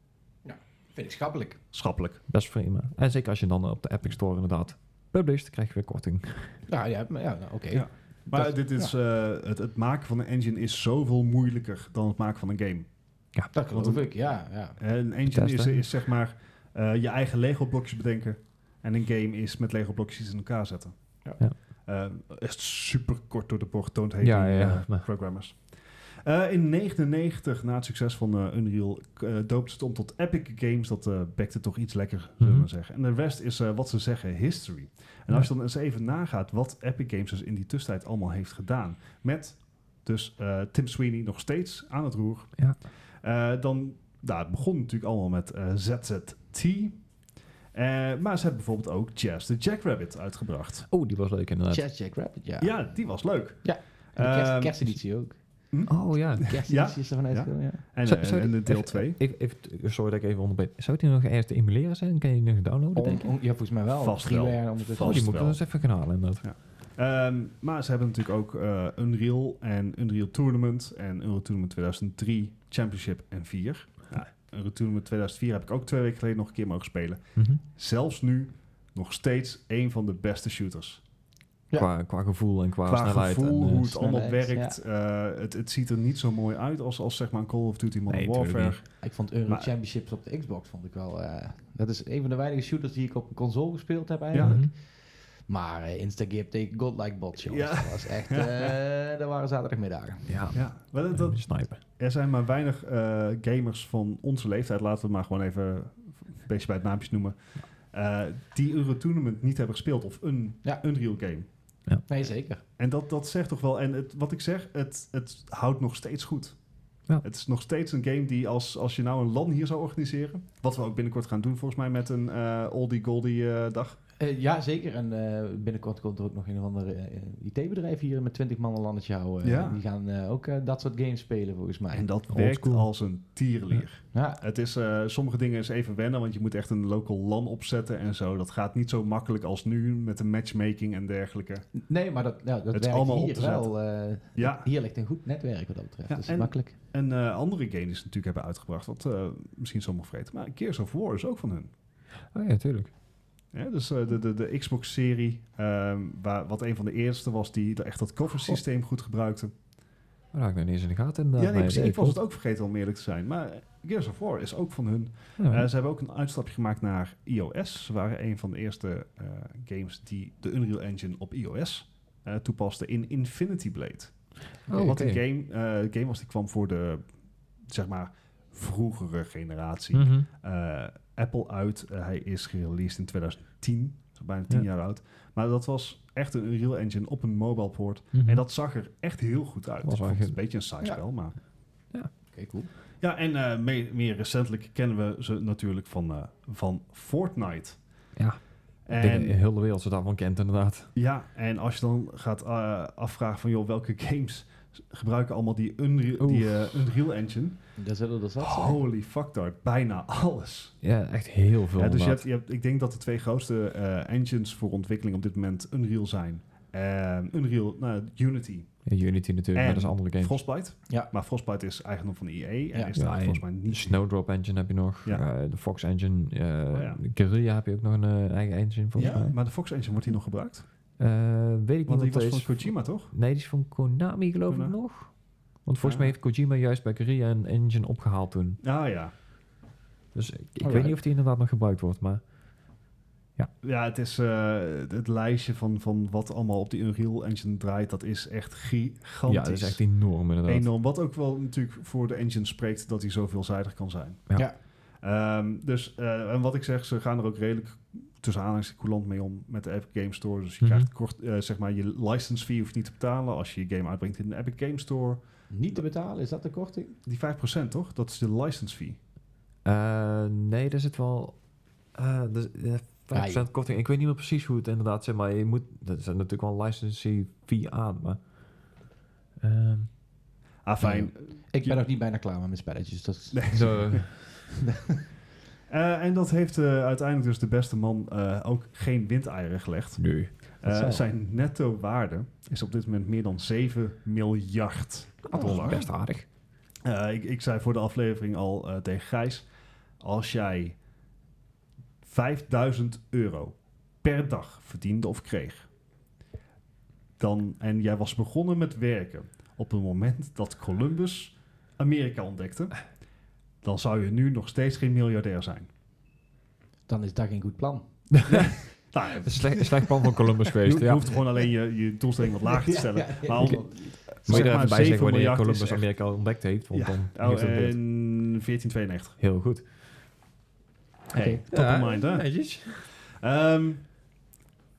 Vind ik schappelijk. Schappelijk. Best prima. En zeker als je dan op de Epic Store inderdaad published, krijg je weer korting. Ja, ja, ja nou, oké. Ja. Maar dat, dit is, ja. uh, het, het, maken van een engine is zoveel moeilijker dan het maken van een game. Ja, dat geloof ik, ja. ja. Een engine is, is, zeg maar uh, je eigen Lego blokjes bedenken. En een game is met Lego blokjes in elkaar zetten. Ja. ja. Uh, echt super kort door de bocht toont heet ja, ja, uh, programmers. Uh, in 99, na het succes van Unreal, doopte het om tot Epic Games. Dat bekte toch iets lekker, zullen we mm -hmm. zeggen. En de rest is wat ze zeggen history. En als je dan eens even nagaat wat Epic Games dus in die tussentijd allemaal heeft gedaan. Met dus Tim Sweeney nog steeds aan het roer. Ja. dan, nou, het begon natuurlijk allemaal met ZZT. Uh, maar ze hebben bijvoorbeeld ook Jazz the Jackrabbit uitgebracht. Oh, die was leuk inderdaad. Jazz Jackrabbit, ja. Ja, die was leuk. Ja, de kerst, uh, kersteditie ook. Hm? Oh ja. De kersteditie is er vanuit ja. ja. En, zou, zou en, de deel 2. Sorry dat ik even onderbreek. Zou die nog ergens te emuleren zijn? Kan je die nog downloaden, denk ik? ja, volgens mij wel. Vast wel. Vast oh, die moet eens even gaan halen inderdaad. Ja. Um, maar ze hebben natuurlijk ook uh, Unreal en Unreal Tournament en Unreal Tournament 2003, Championship en 4 een met 2004 heb ik ook twee weken geleden nog een keer mogen spelen. Mm -hmm. Zelfs nu nog steeds een van de beste shooters. Ja. Qua, qua gevoel en qua, qua snelheid. gevoel, en, hoe het allemaal werkt. Ja. Uh, het, het ziet er niet zo mooi uit als, als zeg maar een Call of Duty Modern nee, Warfare. Ik vond Euro maar, Championships op de Xbox vond ik wel... Uh, dat is een van de weinige shooters die ik op een console gespeeld heb eigenlijk. Ja. Maar uh, Instagame tegen Godlike Bots, jongens. Ja. Dat was echt... Uh, daar waren zaterdagmiddagen. Ja, ja. Maar dat, dat, snipen. Er zijn maar weinig uh, gamers van onze leeftijd, laten we het maar gewoon even een beetje bij het naampjes noemen, uh, die Euro Tournament niet hebben gespeeld of een ja. Unreal game. Ja. Nee, zeker. En dat, dat zegt toch wel, en het, wat ik zeg, het, het houdt nog steeds goed. Ja. Het is nog steeds een game die als, als je nou een LAN hier zou organiseren, wat we ook binnenkort gaan doen volgens mij met een uh, oldie goldie dag. Uh, ja, zeker. En uh, binnenkort komt er ook nog een of ander uh, IT-bedrijf hier met 20 man een landetje houden. Ja. Die gaan ook dat soort games spelen, volgens mij. En dat werkt als een tierlier. Ja. Het is, sommige dingen is even wennen, want je moet echt een local LAN opzetten en zo. Dat gaat niet zo makkelijk als nu met de matchmaking en dergelijke. Nee, maar dat, ja, dat het werkt allemaal hier wel. ja. Hier ligt een goed netwerk wat dat betreft. Ja, dat is en, makkelijk. En andere games die ze natuurlijk hebben uitgebracht, wat misschien sommigen vergeten. Maar Gears of War is ook van hun. Oh ja, tuurlijk. Ja, dus uh, de, de, de Xbox-serie, um, wat een van de eerste was die echt dat cover-systeem goed gebruikte. Daar ik nog niet eens in de gaten. Ja, nee, ik was het ook vergeten om eerlijk te zijn. Maar Gears of War is ook van hun. Ja. Uh, ze hebben ook een uitstapje gemaakt naar iOS. Ze waren een van de eerste uh, games die de Unreal Engine op iOS toepaste in Infinity Blade. Oh, wat een game, game was die kwam voor de, zeg maar, vroegere generatie. Mm -hmm. Apple uit. Uh, hij is gereleased in 2010, bijna 10 jaar oud. Maar dat was echt een Unreal Engine op een mobile port. Mm -hmm. En dat zag er echt heel goed uit. Was het een beetje een side spel, ja. maar... Ja, oké, cool. Ja, en uh, meer, meer recentelijk kennen we ze natuurlijk van, uh, van Fortnite. Ja. En de hele wereld ze daarvan kent, inderdaad. Ja, en als je dan gaat uh, afvragen van, joh, welke games gebruiken allemaal die Unreal, die, uh, Unreal Engine. Daar zullen er zat Holy fuck, daar bijna alles. Ja, echt heel veel. Ja, dus je hebt, je hebt, ik denk dat de twee grootste uh, engines voor ontwikkeling op dit moment Unreal zijn. Um, Unreal, nou, Unity. Ja, Unity natuurlijk, maar dat is andere games. Frostbite. Ja. Maar Frostbite is eigenlijk nog van EA. En ja. is ja, volgens mij niet... Snowdrop engine heb je nog. Ja. Uh, de Fox engine. Uh, oh, ja. Guerrilla heb je ook nog een eigen engine volgens ja, mij. maar de Fox engine wordt hier nog gebruikt? Uh, weet ik Want niet. Want die was van Kojima, toch? Nee, die is van Konami, geloof ik nog. Want volgens mij heeft Kojima juist bij Korea een engine opgehaald toen. Ah ja. Dus ik, ik weet niet of die inderdaad nog gebruikt wordt, maar... Ja, ja het is uh, het lijstje van, van wat allemaal op die Unreal Engine draait, dat is echt gigantisch. Ja, dat is echt enorm inderdaad. Enorm, wat ook wel natuurlijk voor de engine spreekt dat hij zo veelzijdig kan zijn. Ja. ja. Um, dus, uh, en wat ik zeg, ze gaan er ook redelijk tussen aanhalingstekens coulant mee om met de Epic Game Store. Dus je mm -hmm. krijgt kort, uh, zeg maar, je license fee hoeft niet te betalen als je je game uitbrengt in de Epic Game Store. Niet te betalen, is dat de korting? Die 5% toch? Dat is de license fee. Uh, nee, daar zit wel... Uh, dus, uh, 5% ja, korting. Ik weet niet meer precies hoe het inderdaad zit, maar je moet... Er zit natuurlijk wel een license fee aan, maar... Uh, ah, fijn. ik ben nog niet bijna klaar met mijn spelletjes. Dat is nee. zo... Uh, en dat heeft uh, uiteindelijk dus de beste man uh, ook geen windeieren gelegd. Nu. zijn netto waarde is op dit moment meer dan 7 miljard dollar. best aardig. Ik, ik, zei voor de aflevering al tegen Gijs... als jij 5000 euro per dag verdiende of kreeg... Dan, en jij was begonnen met werken op het moment dat Columbus Amerika ontdekte dan zou je nu nog steeds geen miljardair zijn. Dan is dat geen goed plan. nou, een slecht, slecht plan van Columbus geweest. Je, je hoeft gewoon alleen je, je doelstelling wat lager te stellen. Ja, ja, maar al, Moet je er even bij zeggen wanneer Columbus Amerika ontdekt heeft? Want dan oh, in 1492. Heel goed. Hey, top of mind, hè? Um,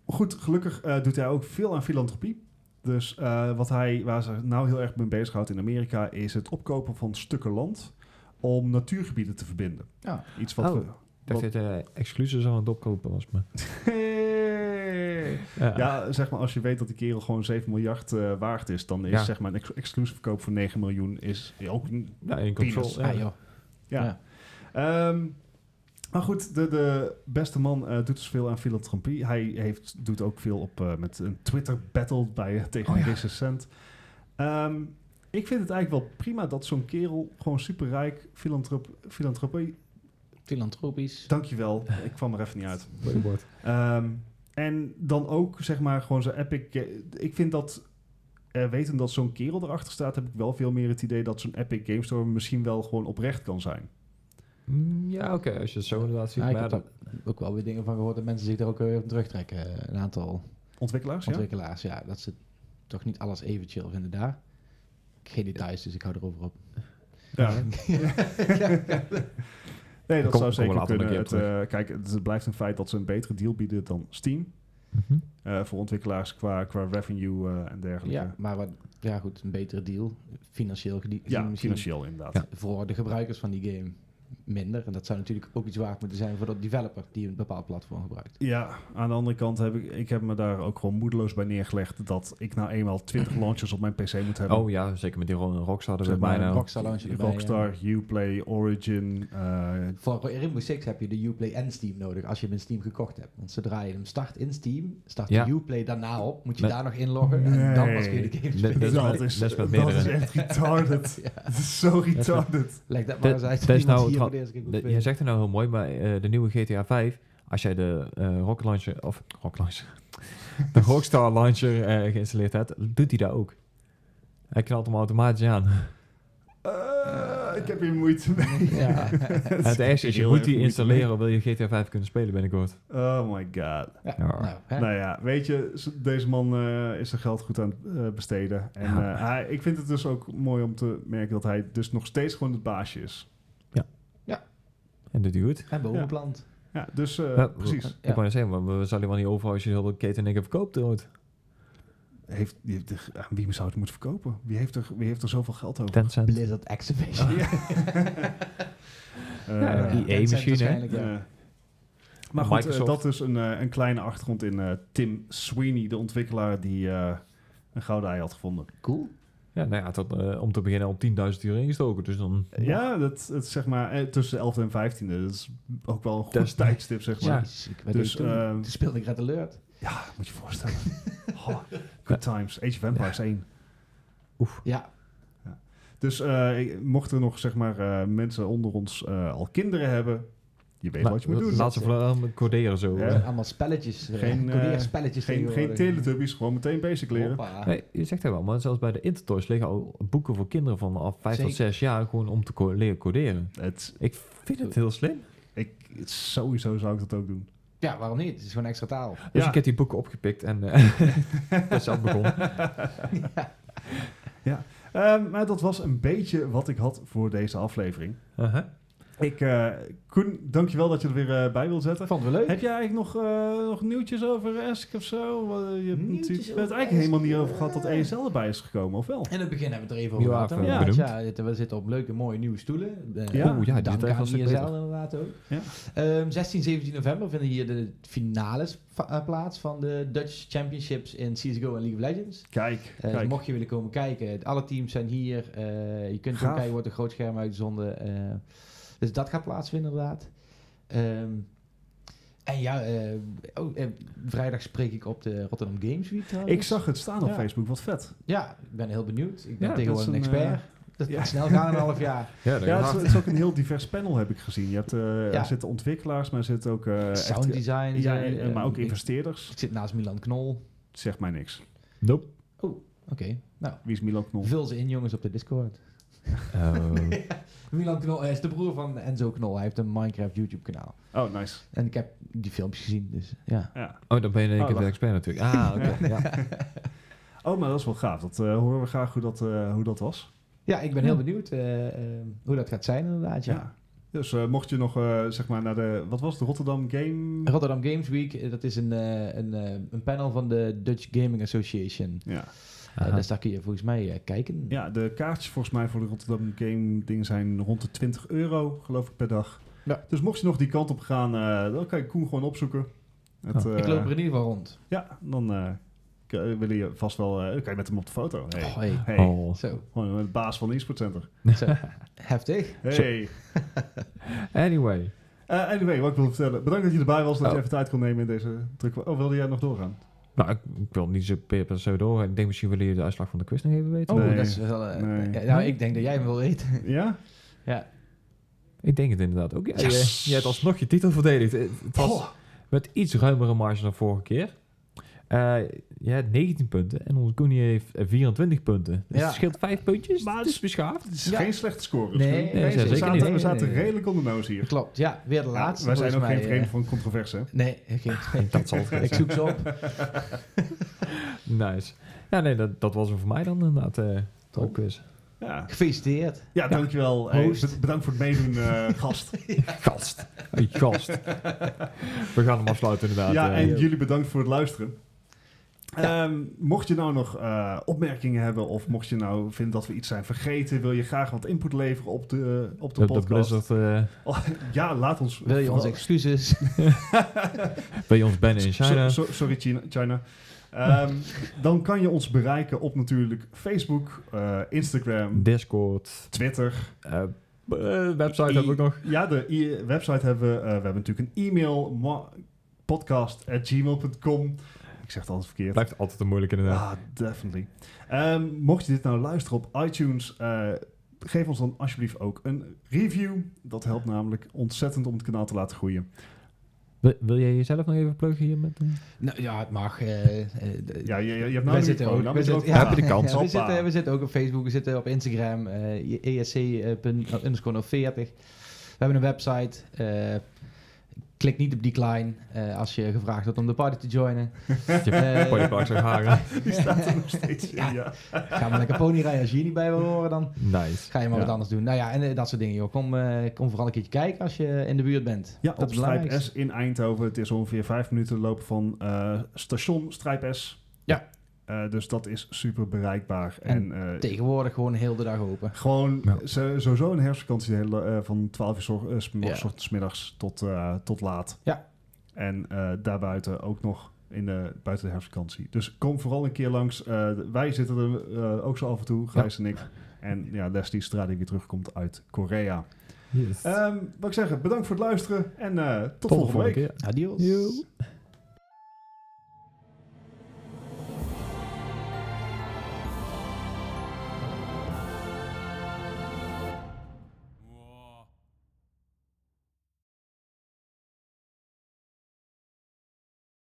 goed, gelukkig uh, doet hij ook veel aan filantropie. Dus uh, wat hij, waar ze nou heel erg mee bezighoudt in Amerika... is het opkopen van stukken land om natuurgebieden te verbinden. Ja. Iets wat oh. we... Ik dacht dat hij exclusief aan het opkopen was. Maar. ja. ja. zeg maar, als je weet dat die kerel gewoon 7 miljard uh, waard is, dan is ja. zeg maar een ex exclusive verkoop van 9 miljoen is ook een ja, in control. Ja, ja. ja. Um, maar goed, de, de beste man uh, doet dus veel aan filantropie. Hij heeft, doet ook veel op uh, met een Twitter battle bij tegen oh, ja. recent. Um, ik vind het eigenlijk wel prima dat zo'n kerel gewoon superrijk, filantrop, filantropie... Filantropisch. Dankjewel, ik kwam er even niet uit. um, en dan ook, zeg maar, gewoon zo'n epic... Ik vind dat, uh, weten dat zo'n kerel erachter staat, heb ik wel veel meer het idee dat zo'n epic game store misschien wel gewoon oprecht kan zijn. Mm, ja, oké, als je het zo inderdaad ziet. Ja, ik heb ook wel weer dingen van gehoord dat mensen zich daar ook weer op terugtrekken. Een aantal ontwikkelaars, ontwikkelaars ja? ja. Dat ze toch niet alles even chill vinden daar geen details, dus ik hou erover op. Ja. nee, dat zou zeker kunnen. Het, uh, kijk, het, blijft een feit dat ze een betere deal bieden dan Steam. Mm uh, voor ontwikkelaars qua, qua revenue uh, en dergelijke. Ja, maar wat, ja, goed, een betere deal. Financieel gezien. Ja, financieel inderdaad. Voor de gebruikers van die game minder. En dat zou natuurlijk ook iets waard moeten zijn voor de developer die een bepaald platform gebruikt. Ja, aan de andere kant heb ik, ik heb me daar ook gewoon moedeloos bij neergelegd dat ik nou eenmaal 20 launchers op mijn PC moet hebben. Oh ja, zeker met die Rockstar er bijna. Rockstar launcher erbij, Rockstar, Uplay, Origin. uh, Voor Rainbow Six heb je de Uplay en Steam nodig als je hem in Steam gekocht hebt. Want zodra je hem start in Steam, start Ja. de Uplay daarna op, moet je Met- daar nog inloggen en dan pas kun je de game spelen. dat is dat, is, dat is met dat is meerdere. echt retarded. Ja. Het is zo retarded. Leg dat maar eens uit. dat is nou de eerste jij zegt het nou heel mooi, maar eh, de nieuwe GTA 5, als jij de eh Rocket Launcher, of Rocket Launcher, de Rockstar Launcher eh, geïnstalleerd hebt, doet hij dat ook. Hij knalt hem automatisch aan. Eh, ik heb hier moeite mee. Ja. Het ergste is, je moet die installeren, wil je GTA 5 kunnen spelen binnenkort. Oh my god. Ja, Ja. nou. Nou ja, weet je, deze man eh, is zijn geld goed aan het eh, besteden. En Ja. eh, hij, ik vind het dus ook mooi om te merken dat hij dus nog steeds gewoon het baasje is. En doet hij goed. En bovenplant. Ja, dus eh, Ja, precies. Ik wou net zeggen, maar we zullen wel niet over als je heel veel keteningen verkoopt ooit. Heeft, die heeft er- aan wie zou het moeten verkopen? Wie heeft er, wie heeft er zoveel geld over? Tencent. Blizzard Activation. Ja. Eh, Ja, Ja, EA misschien, hè? waarschijnlijk, ja. eh, maar goed, eh, Microsoft. dat is een, eh, een kleine achtergrond in eh, Tim Sweeney, de ontwikkelaar die eh, een gouden ei had gevonden. Cool. Ja, nou ja, tot, eh, om te beginnen al 10.000 uur ingestoken. Dus dan... Ja, dat, dat is zeg maar eh, tussen de 11e en 15e. Dat is ook wel een goed Dat tijdstip, zeg maar. Ja. Jezus, ik weet Dus, dus, toen, toen speelde ik Red Alert. Ja, moet je je voorstellen. Oh, good times. Age of Empires 1. Ja, Dus eh, ik- mochten er nog zeg maar, eh, mensen onder ons eh, al kinderen hebben, je weet wat je moet doen. Laat ze vooral coderen zo. Ja. eh. allemaal spelletjes. Geen, Geen, eh, spelletjes Geen, geen teletubbies, gewoon meteen basic leren. Nee, je zegt het wel, maar zelfs bij de Intertoys liggen al boeken voor kinderen vanaf 5 tot Zeker. 6 jaar gewoon om te co- leren coderen. Het, Ik vind het heel slim. ik, het- sowieso zou ik dat ook doen. Ja, waarom niet? Het is gewoon extra taal. Dus Ja. ik heb die boeken opgepikt en eh dat is zelf begonnen. Ehm, maar dat was een beetje wat ik had voor deze aflevering. Uh-huh. Ik, eh Koen, dankjewel dat je er weer eh, bij wil zetten. Vond het wel leuk. Heb jij eigenlijk nog, eh, nog nieuwtjes over Esk of zo? Je hebt natuurlijk- het eigenlijk helemaal niet over gehad dat. ESL erbij is gekomen, of wel? In het begin hebben we het er even over gehad. Ja, we zitten op leuke, mooie nieuwe stoelen. Ja. Oeh, ja, dank aan beter. inderdaad ook. Ja. Ehm, 16, 17 november vinden hier de finales va- plaats van de Dutch Championships in CSGO en League of Legends. Kijk, dus kijk. mocht je willen komen kijken, alle teams zijn hier. Eh, je kunt Gaaf. gewoon kijken, wordt een groot scherm uitgezonden. eh dus dat gaat plaatsvinden inderdaad. Ehm, en ja, eh, oh, eh, vrijdag spreek ik op de Rotterdam Games Week trouwens. Ik zag het staan op Ja. Facebook, wat vet. Ja, ik ben heel benieuwd. Ik ben Ja, tegenwoordig een expert. dat ja. gaat snel gaan in een half jaar. Ja, het is, het is ook een heel divers panel, heb ik gezien. Je hebt, eh, Ja. Er zitten ontwikkelaars, maar er zitten ook... eh, echt- Sound design. ja, eh, en- maar ook investeerders. ik zit naast Milan Knol. Zegt mij niks. Nope. Oké, nou, Wie is Milan Knol? vul ze in jongens op de Discord. Oh. Milan Knol hij is de broer van Enzo Knol. Hij heeft een Minecraft YouTube kanaal. Oh, nice. En ik heb die filmpjes gezien, dus ja. Ja. oh, dan ben je in één Oh, keer de wacht. expert natuurlijk. Ah, oké. ja. Oh, maar dat is wel gaaf. Dat eh, horen we graag hoe dat, eh, hoe dat was. Ja, ik ben heel benieuwd eh, eh, hoe dat gaat zijn inderdaad, ja. Ja. Dus eh, mocht je nog, eh, zeg maar, naar de... Wat was het? Rotterdam Game... Rotterdam Games Week, eh, dat is een, eh, een, eh, een panel van de Dutch Gaming Association. Ja. Eh, Aha. dus daar kun je volgens mij eh, kijken. ja, de kaartjes volgens mij voor de Rotterdam Game dingen zijn rond de 20 euro, geloof ik, per dag. Ja. Dus mocht je nog die kant op gaan, eh, dan kan je Koen gewoon opzoeken. Het, Oh. ik loop er in ieder geval rond. Ja, dan willen je vast wel... eh, kan je met hem op de foto. Hey. Oh, hey. Hey. Oh. Zo, Gewoon de baas van de e-sport center. zo. heftig. Hey. Anyway. Eh, anyway, wat ik wil vertellen. Bedankt dat je erbij was, dat Oh. je even tijd kon nemen in deze druk. Oh, wilde jij nog doorgaan? Nou, ik, ik wil niet zo per per se door. Ik denk misschien willen jullie de uitslag van de quiz nog even weten. Oh, Nee. dat is wel... eh, Nee. ja, nou, ik denk dat jij hem wil weten. Ja? ja. Ik denk het inderdaad ook. Ja, Yes. je, je hebt alsnog je titel verdedigd. Het het was Oh. met iets ruimere marge dan vorige keer. Eh jij hebt 19 punten en onze Koenie heeft eh, 24 punten. Dus Ja. het scheelt 5 puntjes. Maar het is beschaafd. Het is Ja. geen slechte score. Nee, we zaten, niet. we zaten Nee, nee. redelijk onder noos hier. Klopt, ja. Weer de Ja, laatste. wij zijn ook geen mij, vreemd eh, van controverse. hè? Nee, geen, Dat zal het ik zoek ze op. Nice. Ja, nee, dat, dat was hem voor mij dan inderdaad. eh de quiz. Ja, Gefeliciteerd. ja dankjewel. Hey, Host. bed- bedankt voor het meedoen, eh, gast. Gast. Hey, gast. We gaan hem afsluiten inderdaad. ja, eh. en jullie bedankt voor het luisteren. Ehm, mocht je nou nog uh, opmerkingen hebben of mocht je nou vinden dat we iets zijn vergeten, wil je graag wat input leveren op de, op de, de podcast? De Blizzard, uh... oh, ja, laat ons. Wil je onze excuses? wil je ons bannen in China? So, so, sorry China. China. Um, dan kan je ons bereiken op natuurlijk Facebook, uh, Instagram, Discord, Twitter. website hebben we ook nog. Ja, de website hebben we. we hebben natuurlijk een e-mail, podcast.gmail.com. Ik zeg het altijd verkeerd. Blijft altijd een moeilijke inderdaad. Ah, definitely. Um, mocht je dit nou luisteren op iTunes, uh, geef ons dan alsjeblieft ook een review. Dat helpt namelijk ontzettend om het kanaal te laten groeien. Wil, wil jij jezelf nog even pluggen hier met? Nou ja, het mag. Uh, uh, ja, je, je hebt nou we zitten ook, we zitten, ja, de kans. we, zitten, we zitten ook op Facebook, we zitten op Instagram, uh, esc.40. We hebben een website, Klik niet op decline uh, als je gevraagd wordt om de party te joinen. Je uh, zou Hagen. Die staat er nog steeds in, ja. Ga maar lekker pony rijden als je hier niet bij wil horen dan. Nice. Ga je maar wat anders doen. Nou ja, en uh, dat soort dingen joh. Kom, uh, kom vooral een keertje kijken als je in de buurt bent. Ja, dat op Strijp S in Eindhoven. Het is ongeveer vijf minuten lopen van station Strijp S. Ja. Uh, dus dat is super bereikbaar. En, en uh, tegenwoordig gewoon heel de dag open. Gewoon ja. sowieso een herfstvakantie hele, uh, van 12 uur s ja. middags tot, tot laat. Ja. En daarbuiten ook nog in de, buiten de herfstvakantie. Dus kom vooral een keer langs. wij zitten er ook zo af en toe, Gijs ja. en ik. En ja, Leslie zodra die weer terugkomt uit Korea. Yes. Um, wat ik zeggen, bedankt voor het luisteren en tot, tot volgende week. Keer. Adios. Yo.